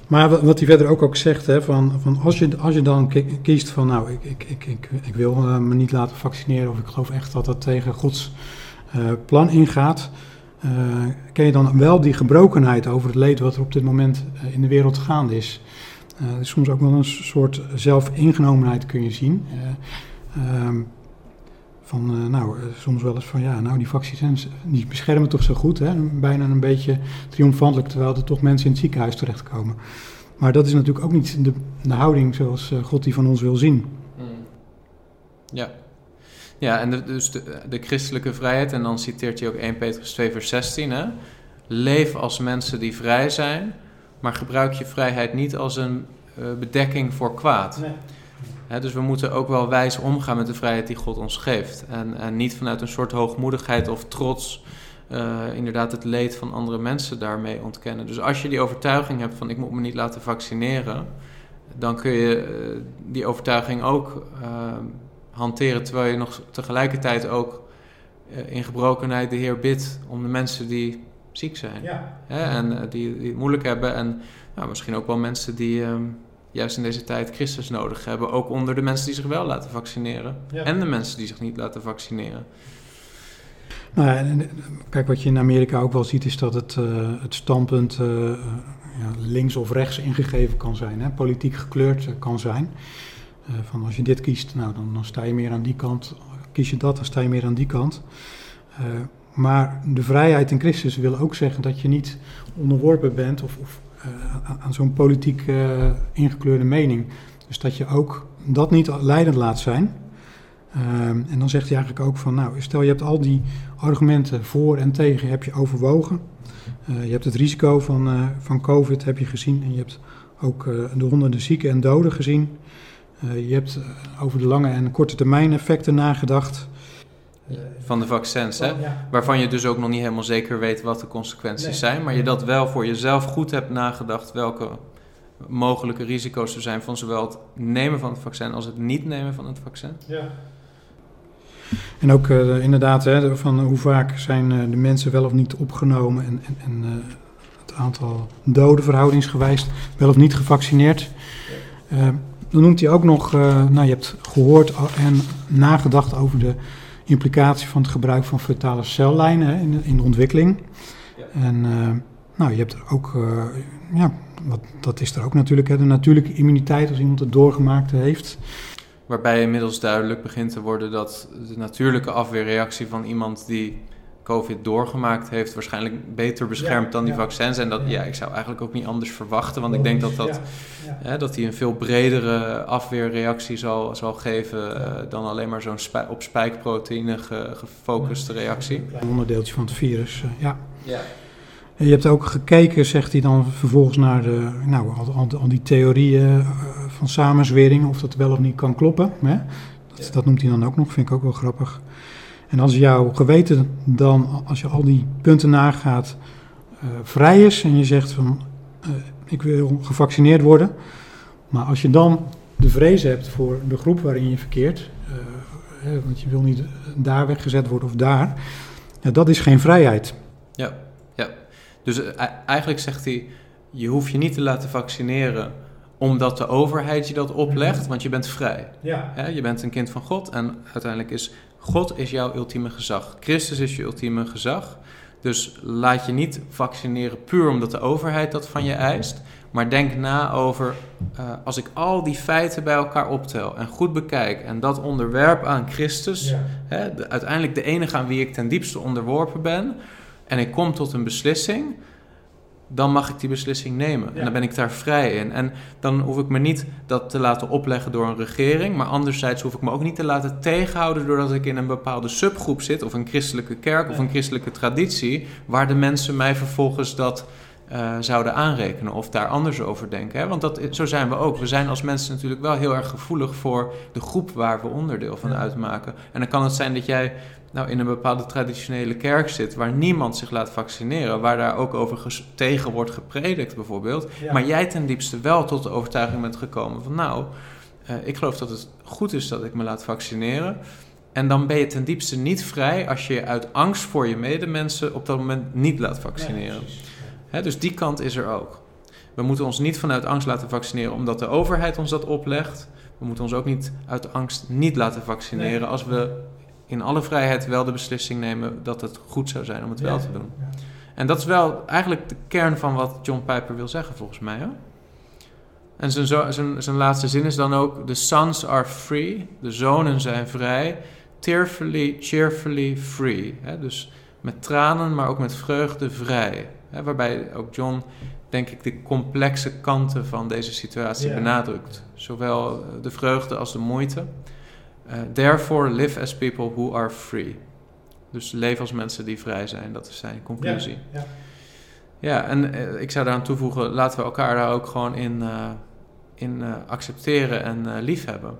Maar wat hij verder ook, ook zegt, hè, van, van als, je, als je dan kiest van, nou, ik, ik, ik, ik, ik wil uh, me niet laten vaccineren, of ik geloof echt dat dat tegen Gods plan ingaat, uh, ken je dan wel die gebrokenheid over het leed wat er op dit moment uh, in de wereld gaande is. Uh, soms ook wel een soort zelfingenomenheid kun je zien. Um, van, nou, soms wel eens van, ja, nou, die vaccins die beschermen toch zo goed, hè? bijna een beetje triomfantelijk, terwijl er toch mensen in het ziekenhuis terechtkomen. Maar dat is natuurlijk ook niet de, de houding zoals God die van ons wil zien. Hmm. Ja, ja, en de, dus de, de, christelijke vrijheid, en dan citeert hij ook 1 Petrus 2 vers 16, hè? leef als mensen die vrij zijn, maar gebruik je vrijheid niet als een uh, bedekking voor kwaad. Nee. Hè, dus we moeten ook wel wijs omgaan met de vrijheid die God ons geeft. En, en niet vanuit een soort hoogmoedigheid of trots uh, inderdaad het leed van andere mensen daarmee ontkennen. Dus als je die overtuiging hebt van ik moet me niet laten vaccineren, dan kun je uh, die overtuiging ook hanteren, terwijl je nog tegelijkertijd ook uh, in gebrokenheid de Heer bidt om de mensen die ziek zijn. Ja. Hè, en uh, die, die, het moeilijk hebben. En nou, misschien ook wel mensen die um, juist in deze tijd Christus nodig hebben. Ook onder de mensen die zich wel laten vaccineren. Ja. En de mensen die zich niet laten vaccineren. Nou ja, kijk, wat je in Amerika ook wel ziet, is dat het, uh, het standpunt ja, links of rechts ingegeven kan zijn. Hè? Politiek gekleurd kan zijn. Uh, van als je dit kiest, nou, dan, dan, sta je meer aan die kant. Kies je dat, dan sta je meer aan die kant. Uh, maar de vrijheid in Christus wil ook zeggen dat je niet onderworpen bent of, of uh, aan zo'n politiek ingekleurde mening. Dus dat je ook dat niet leidend laat zijn. en dan zegt hij eigenlijk ook van, nou, stel je hebt al die argumenten voor en tegen heb je overwogen. je hebt het risico van, van COVID heb je gezien en je hebt ook de honderden zieken en doden gezien. Je hebt over de lange en korte termijn effecten nagedacht. Van de vaccins, hè? Waarvan je dus ook nog niet helemaal zeker weet wat de consequenties zijn. Maar je dat wel voor jezelf goed hebt nagedacht welke mogelijke risico's er zijn van zowel het nemen van het vaccin als het niet nemen van het vaccin. Ja. En ook uh, inderdaad, hè, van hoe vaak zijn uh, de mensen wel of niet opgenomen en, en, en uh, het aantal doden verhoudingsgewijs wel of niet gevaccineerd. Dan noemt hij ook nog, nou je hebt gehoord en nagedacht over de implicatie van het gebruik van fetale cellijnen hè, in, in, de ontwikkeling. Ja. En nou, je hebt er ook, ja, wat, dat is er ook natuurlijk, hè, de natuurlijke immuniteit als iemand het doorgemaakt heeft. Waarbij inmiddels duidelijk begint te worden dat de natuurlijke afweerreactie van iemand die COVID doorgemaakt heeft, waarschijnlijk beter beschermt dan die vaccins. En dat, ja. ik zou eigenlijk ook niet anders verwachten, want ik denk dat dat, Hè, dat die een veel bredere afweerreactie zal, zal geven uh, dan alleen maar zo'n spij op spijkproteïne gefocuste reactie. Een onderdeeltje van het virus, uh, ja. Je hebt ook gekeken, zegt hij dan vervolgens naar de, nou, al, al, die theorieën eh, van samenzwering, of dat wel of niet kan kloppen. Hè? Dat, dat, noemt hij dan ook nog, vind ik ook wel grappig. En als jouw geweten dan, als je al die punten nagaat, uh, vrij is en je zegt van uh, ik wil gevaccineerd worden, maar als je dan de vrees hebt voor de groep waarin je verkeert, uh, want je wil niet daar weggezet worden of daar, ja, dat is geen vrijheid. Ja. Dus eh, eigenlijk zegt hij, je hoeft je niet te laten vaccineren omdat de overheid je dat oplegt, mhm. want je bent vrij. Ja. je bent een kind van God en uiteindelijk is God is jouw ultieme gezag. Christus is je ultieme gezag. Dus laat je niet vaccineren puur omdat de overheid dat van je eist. Maar denk na over, uh, als ik al die feiten bij elkaar optel en goed bekijk en dat onderwerp aan Christus, hè, uiteindelijk de enige aan wie ik ten diepste onderworpen ben, en ik kom tot een beslissing, dan mag ik die beslissing nemen. En dan ben ik daar vrij in. En dan hoef ik me niet dat te laten opleggen door een regering, maar anderzijds hoef ik me ook niet te laten tegenhouden doordat ik in een bepaalde subgroep zit, of een christelijke kerk of een christelijke traditie, waar de mensen mij vervolgens dat uh, zouden aanrekenen of daar anders over denken. Hè? Want dat, zo zijn we ook. We zijn als mensen natuurlijk wel heel erg gevoelig voor de groep waar we onderdeel van uitmaken. En dan kan het zijn dat jij nou in een bepaalde traditionele kerk zit waar niemand zich laat vaccineren, waar daar ook over tegen wordt gepredikt bijvoorbeeld, maar jij ten diepste wel tot de overtuiging bent gekomen van nou, uh, ik geloof dat het goed is dat ik me laat vaccineren. En dan ben je ten diepste niet vrij als je je uit angst voor je medemensen op dat moment niet laat vaccineren. Dus die kant is er ook. We moeten ons niet vanuit angst laten vaccineren omdat de overheid ons dat oplegt. We moeten ons ook niet uit angst niet laten vaccineren als we in alle vrijheid wel de beslissing nemen dat het goed zou zijn om het wel te doen. En dat is wel eigenlijk de kern van wat John Piper wil zeggen, volgens mij. Hè? En zijn, zijn, zijn laatste zin is dan ook: The sons are free, de zonen zijn vrij, tearfully, cheerfully free. Hè? Dus met tranen, maar ook met vreugde vrij. Hè? Waarbij ook John, denk ik, de complexe kanten van deze situatie benadrukt. Zowel de vreugde als de moeite. Uh, therefore live as people who are free. Dus leef als mensen die vrij zijn, dat is zijn conclusie. Ja, ja. ja en uh, ik zou daaraan toevoegen, laten we elkaar daar ook gewoon in, uh, in accepteren en liefhebben.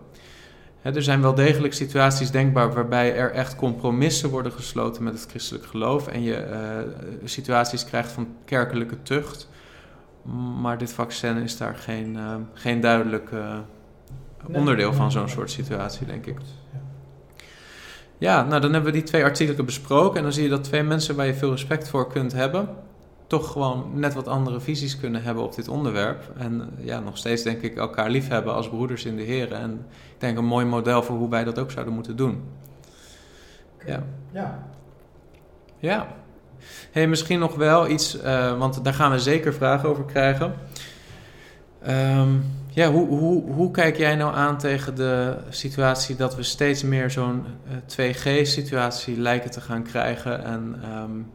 Er zijn wel degelijk situaties denkbaar waarbij er echt compromissen worden gesloten met het christelijk geloof en je situaties krijgt van kerkelijke tucht. Maar dit vaccin is daar geen, geen duidelijke onderdeel van zo'n soort situatie, denk ik. Ja, nou dan hebben we die twee artikelen besproken. En dan zie je dat twee mensen waar je veel respect voor kunt hebben, toch gewoon net wat andere visies kunnen hebben op dit onderwerp. En eh, ja, nog steeds denk ik elkaar lief hebben als broeders in de Heer. En ik denk een mooi model voor hoe wij dat ook zouden moeten doen. Ja. Ja. Ja. Hey, misschien nog wel iets, uh, want daar gaan we zeker vragen over krijgen. Um, ja, hoe, hoe, hoe kijk jij nou aan tegen de situatie dat we steeds meer zo'n 2G-situatie eh, lijken te gaan krijgen? En um,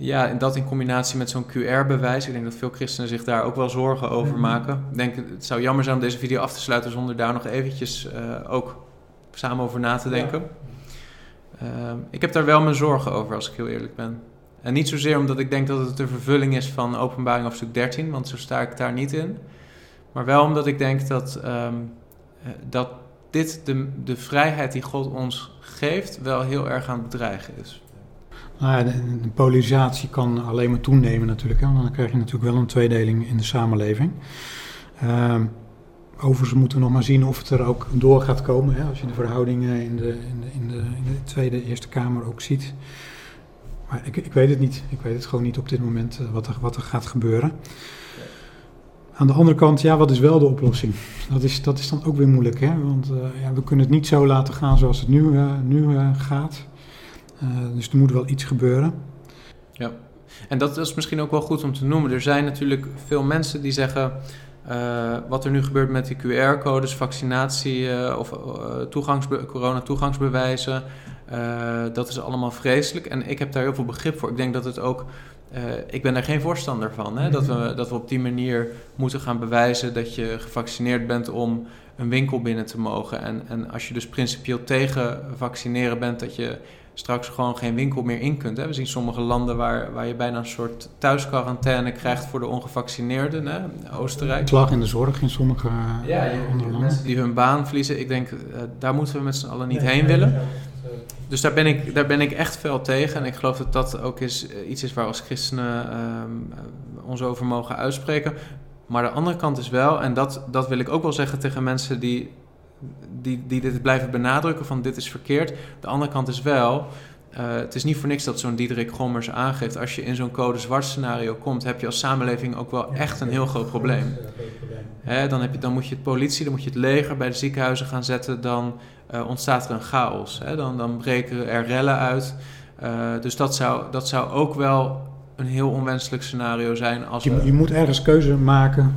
ja, en dat in combinatie met zo'n QR-bewijs. Ik denk dat veel christenen zich daar ook wel zorgen over mhm. maken. Ik denk, het zou jammer zijn om deze video af te sluiten zonder daar nog eventjes uh, ook samen over na te denken. Ja. Uh, ik heb daar wel mijn zorgen over, als ik heel eerlijk ben. En niet zozeer omdat ik denk dat het de vervulling is van openbaring hoofdstuk 13, want zo sta ik daar niet in. Maar wel omdat ik denk dat, ehm, dat dit de, de vrijheid die God ons geeft wel heel erg aan het bedreigen is. Nou de, polarisatie kan alleen maar toenemen natuurlijk. Hè? Want dan krijg je natuurlijk wel een tweedeling in de samenleving. Uh, overigens moeten we nog maar zien of het er ook door gaat komen. Hè? Als je de verhoudingen in de, in, de, in, de, in de Tweede Eerste Kamer ook ziet. Maar ik, ik weet het niet. Ik weet het gewoon niet op dit moment uh, wat, er, wat er gaat gebeuren. Aan de andere kant, ja, wat is wel de oplossing? Dat is, dat is dan ook weer moeilijk, hè? Want uh, ja, we kunnen het niet zo laten gaan zoals het nu, uh, nu gaat. Dus er moet wel iets gebeuren. Ja, en dat is misschien ook wel goed om te noemen. Er zijn natuurlijk veel mensen die zeggen... Uh, wat er nu gebeurt met die QR-codes, vaccinatie uh, of uh, toegangs corona-toegangsbewijzen, dat is allemaal vreselijk. En ik heb daar heel veel begrip voor. Ik denk dat het ook. ik ben daar geen voorstander van. Hè? Dat, we, dat we op die manier moeten gaan bewijzen dat je gevaccineerd bent om een winkel binnen te mogen. En, en als je dus principieel tegen vaccineren bent, dat je straks gewoon geen winkel meer in kunt. Hè? We zien sommige landen waar, waar je bijna een soort thuisquarantaine krijgt voor de ongevaccineerden. Hè? Oostenrijk. Slag in de zorg in sommige ja, je, andere landen. Mensen die hun baan verliezen. Ik denk, uh, daar moeten we met z'n allen niet heen willen. Dus daar ben, ik, daar ben ik echt veel tegen. En ik geloof dat dat ook is, uh, iets is waar als christenen uh, ons over mogen uitspreken. Maar de andere kant is wel, en dat, dat wil ik ook wel zeggen tegen mensen die die, die dit blijven benadrukken van dit is verkeerd. De andere kant is wel, uh, het is niet voor niks dat zo'n Diederik Gommers aangeeft... als je in zo'n code zwart scenario komt... heb je als samenleving ook wel echt een heel groot probleem. Hè, dan, heb je, dan moet je het politie, dan moet je het leger bij de ziekenhuizen gaan zetten... dan uh, ontstaat er een chaos. Hè? Dan, dan breken er rellen uit. Uh, dus dat zou, dat zou ook wel een heel onwenselijk scenario zijn. Als je, we... je moet ergens keuze maken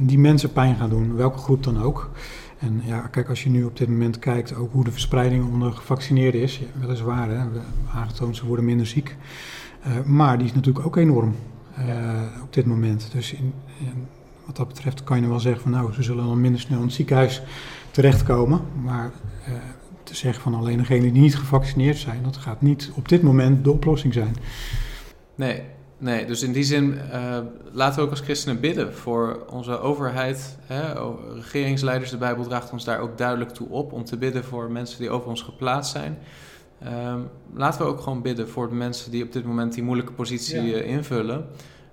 die mensen pijn gaan doen, welke groep dan ook... En ja, kijk, als je nu op dit moment kijkt ook hoe de verspreiding onder gevaccineerden is, ja, weliswaar, hè, aangetoond ze worden minder ziek. Uh, maar die is natuurlijk ook enorm uh, op dit moment. Dus in, wat dat betreft kan je wel zeggen van nou, ze zullen dan minder snel in het ziekenhuis terechtkomen. Maar uh, te zeggen van alleen degenen die niet gevaccineerd zijn, dat gaat niet op dit moment de oplossing zijn. Nee, Nee, dus in die zin uh, laten we ook als christenen bidden voor onze overheid. Hè, regeringsleiders, de Bijbel draagt ons daar ook duidelijk toe op om te bidden voor mensen die over ons geplaatst zijn. Um, laten we ook gewoon bidden voor de mensen die op dit moment die moeilijke positie ja. uh, invullen.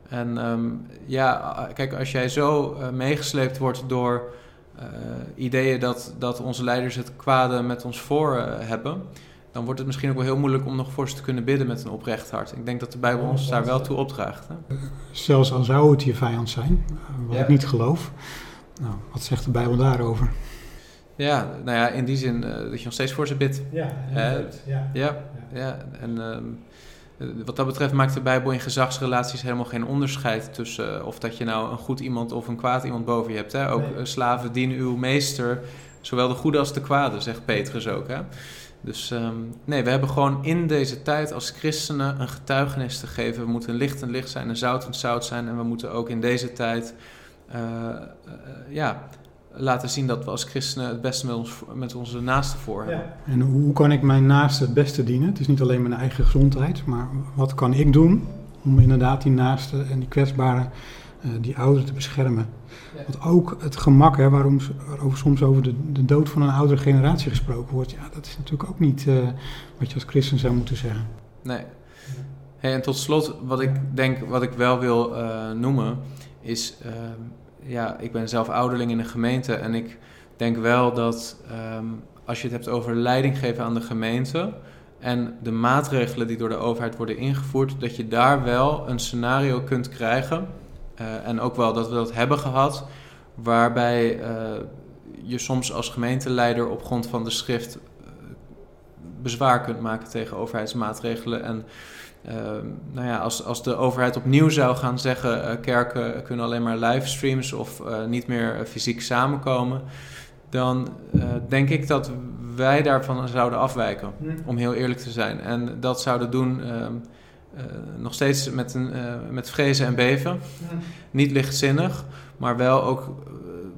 En um, ja, kijk, als jij zo uh, meegesleept wordt door ideeën dat, dat onze leiders het kwade met ons voor hebben dan wordt het misschien ook wel heel moeilijk om nog voor ze te kunnen bidden met een oprecht hart. Ik denk dat de Bijbel ons daar wel toe opdraagt. Hè? Zelfs al zou het je vijand zijn, wat ja. ik niet geloof. Nou, wat zegt de Bijbel daarover? Ja, nou ja, in die zin uh, dat je nog steeds voor ze bidt. Ja, uh, ja. ja, ja. En uh, wat dat betreft maakt de Bijbel in gezagsrelaties helemaal geen onderscheid tussen of dat je nou een goed iemand of een kwaad iemand boven je hebt. Hè? Ook nee. slaven dienen uw meester, zowel de goede als de kwade, zegt Petrus ook. Hè? Dus um, nee, we hebben gewoon in deze tijd als christenen een getuigenis te geven. We moeten licht en licht zijn en zout en zout zijn. En we moeten ook in deze tijd uh, uh, ja, laten zien dat we als christenen het beste met, met onze naasten voor hebben. En hoe kan ik mijn naaste het beste dienen? Het is niet alleen mijn eigen gezondheid, maar wat kan ik doen om inderdaad die naaste en die kwetsbare, uh, die ouderen te beschermen? Want ook het gemak, hè, waarom, waarover soms over de, de dood van een oudere generatie gesproken wordt, ja, dat is natuurlijk ook niet uh, wat je als christen zou moeten zeggen. Nee. En tot slot, wat ik denk, wat ik wel wil uh, noemen, is, uh, ja, ik ben zelf ouderling in een gemeente en ik denk wel dat um, als je het hebt over leiding geven aan de gemeente en de maatregelen die door de overheid worden ingevoerd, dat je daar wel een scenario kunt krijgen uh, en ook wel dat we dat hebben gehad, waarbij uh, je soms als gemeenteleider op grond van de schrift uh, bezwaar kunt maken tegen overheidsmaatregelen. En nou ja, als, als de overheid opnieuw zou gaan zeggen: kerken kunnen alleen maar livestreams of niet meer fysiek samenkomen, dan denk ik dat wij daarvan zouden afwijken, om heel eerlijk te zijn. En dat zouden doen ehm, nog steeds met, een, uh, met vrezen en beven. Niet lichtzinnig, maar wel ook eh,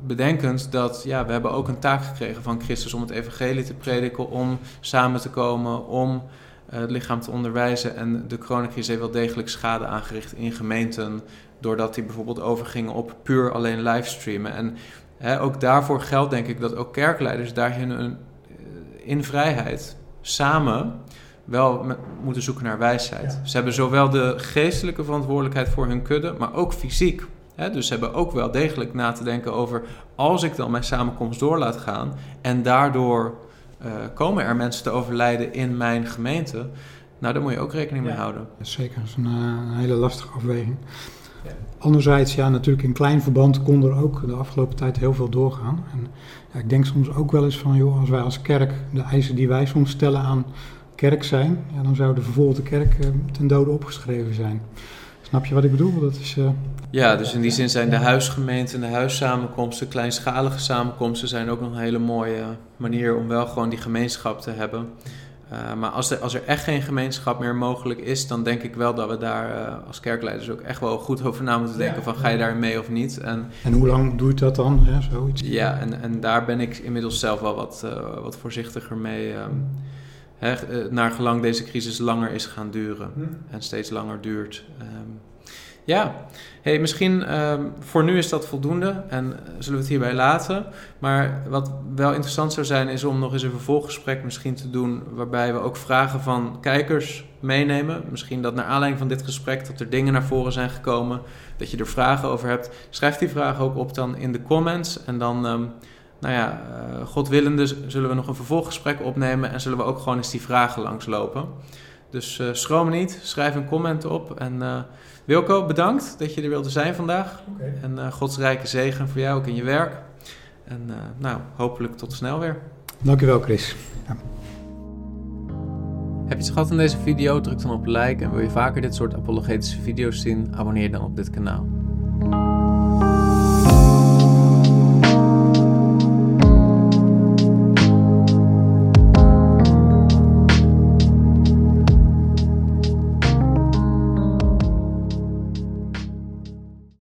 bedenkend dat ja, we hebben ook een taak gekregen van Christus om het evangelie te prediken, om samen te komen, om het lichaam te onderwijzen. En de coronacrisis heeft wel degelijk schade aangericht in gemeenten, doordat die bijvoorbeeld overgingen op puur alleen livestreamen. En hè, ook daarvoor geldt denk ik dat ook kerkleiders daarin een, in vrijheid samen wel moeten zoeken naar wijsheid. Ze hebben zowel de geestelijke verantwoordelijkheid voor hun kudde, maar ook fysiek. dus ze hebben ook wel degelijk na te denken over als ik dan mijn samenkomst door laat gaan en daardoor uh, komen er mensen te overlijden in mijn gemeente. Nou, daar moet je ook rekening mee houden. Zeker, dat is een, eh, een hele lastige afweging. Ja. Anderzijds, ja, natuurlijk in klein verband kon er ook de afgelopen tijd heel veel doorgaan. En ja, ik denk soms ook wel eens van, joh, als wij als kerk de eisen die wij soms stellen aan kerk zijn, ja, dan zou de vervolgde kerk uh, ten dode opgeschreven zijn. Snap je wat ik bedoel? Dat is, uh, ja, dus in die zin zijn de huisgemeenten, de huissamenkomsten, kleinschalige samenkomsten zijn ook nog een hele mooie manier om wel gewoon die gemeenschap te hebben. Uh, maar als er, als er echt geen gemeenschap meer mogelijk is, dan denk ik wel dat we daar uh, als kerkleiders ook echt wel goed over na moeten denken: van ga je daar mee of niet? En, en hoe lang doet dat dan? Ja, zoiets? ja en, en daar ben ik inmiddels zelf wel wat, uh, wat voorzichtiger mee. Um, hè, naar gelang deze crisis langer is gaan duren hm. en steeds langer duurt. Um, ja, hey, misschien um, voor nu is dat voldoende en uh, zullen we het hierbij laten. Maar wat wel interessant zou zijn, is om nog eens een vervolggesprek misschien te doen. Waarbij we ook vragen van kijkers meenemen. Misschien dat naar aanleiding van dit gesprek dat er dingen naar voren zijn gekomen. Dat je er vragen over hebt. Schrijf die vragen ook op dan in de comments. En dan, um, nou ja, uh, godwillende zullen we nog een vervolggesprek opnemen. En zullen we ook gewoon eens die vragen langslopen. Dus uh, schroom niet, schrijf een comment op en... Wilco, bedankt dat je er wilde zijn vandaag. En uh, Gods rijke zegen voor jou ook in je werk. En uh, nou, hopelijk tot snel weer. Dankjewel, Chris. Ja. Heb je het gehad aan deze video? Druk dan op like en wil je vaker dit soort apologetische video's zien? Abonneer dan op dit kanaal.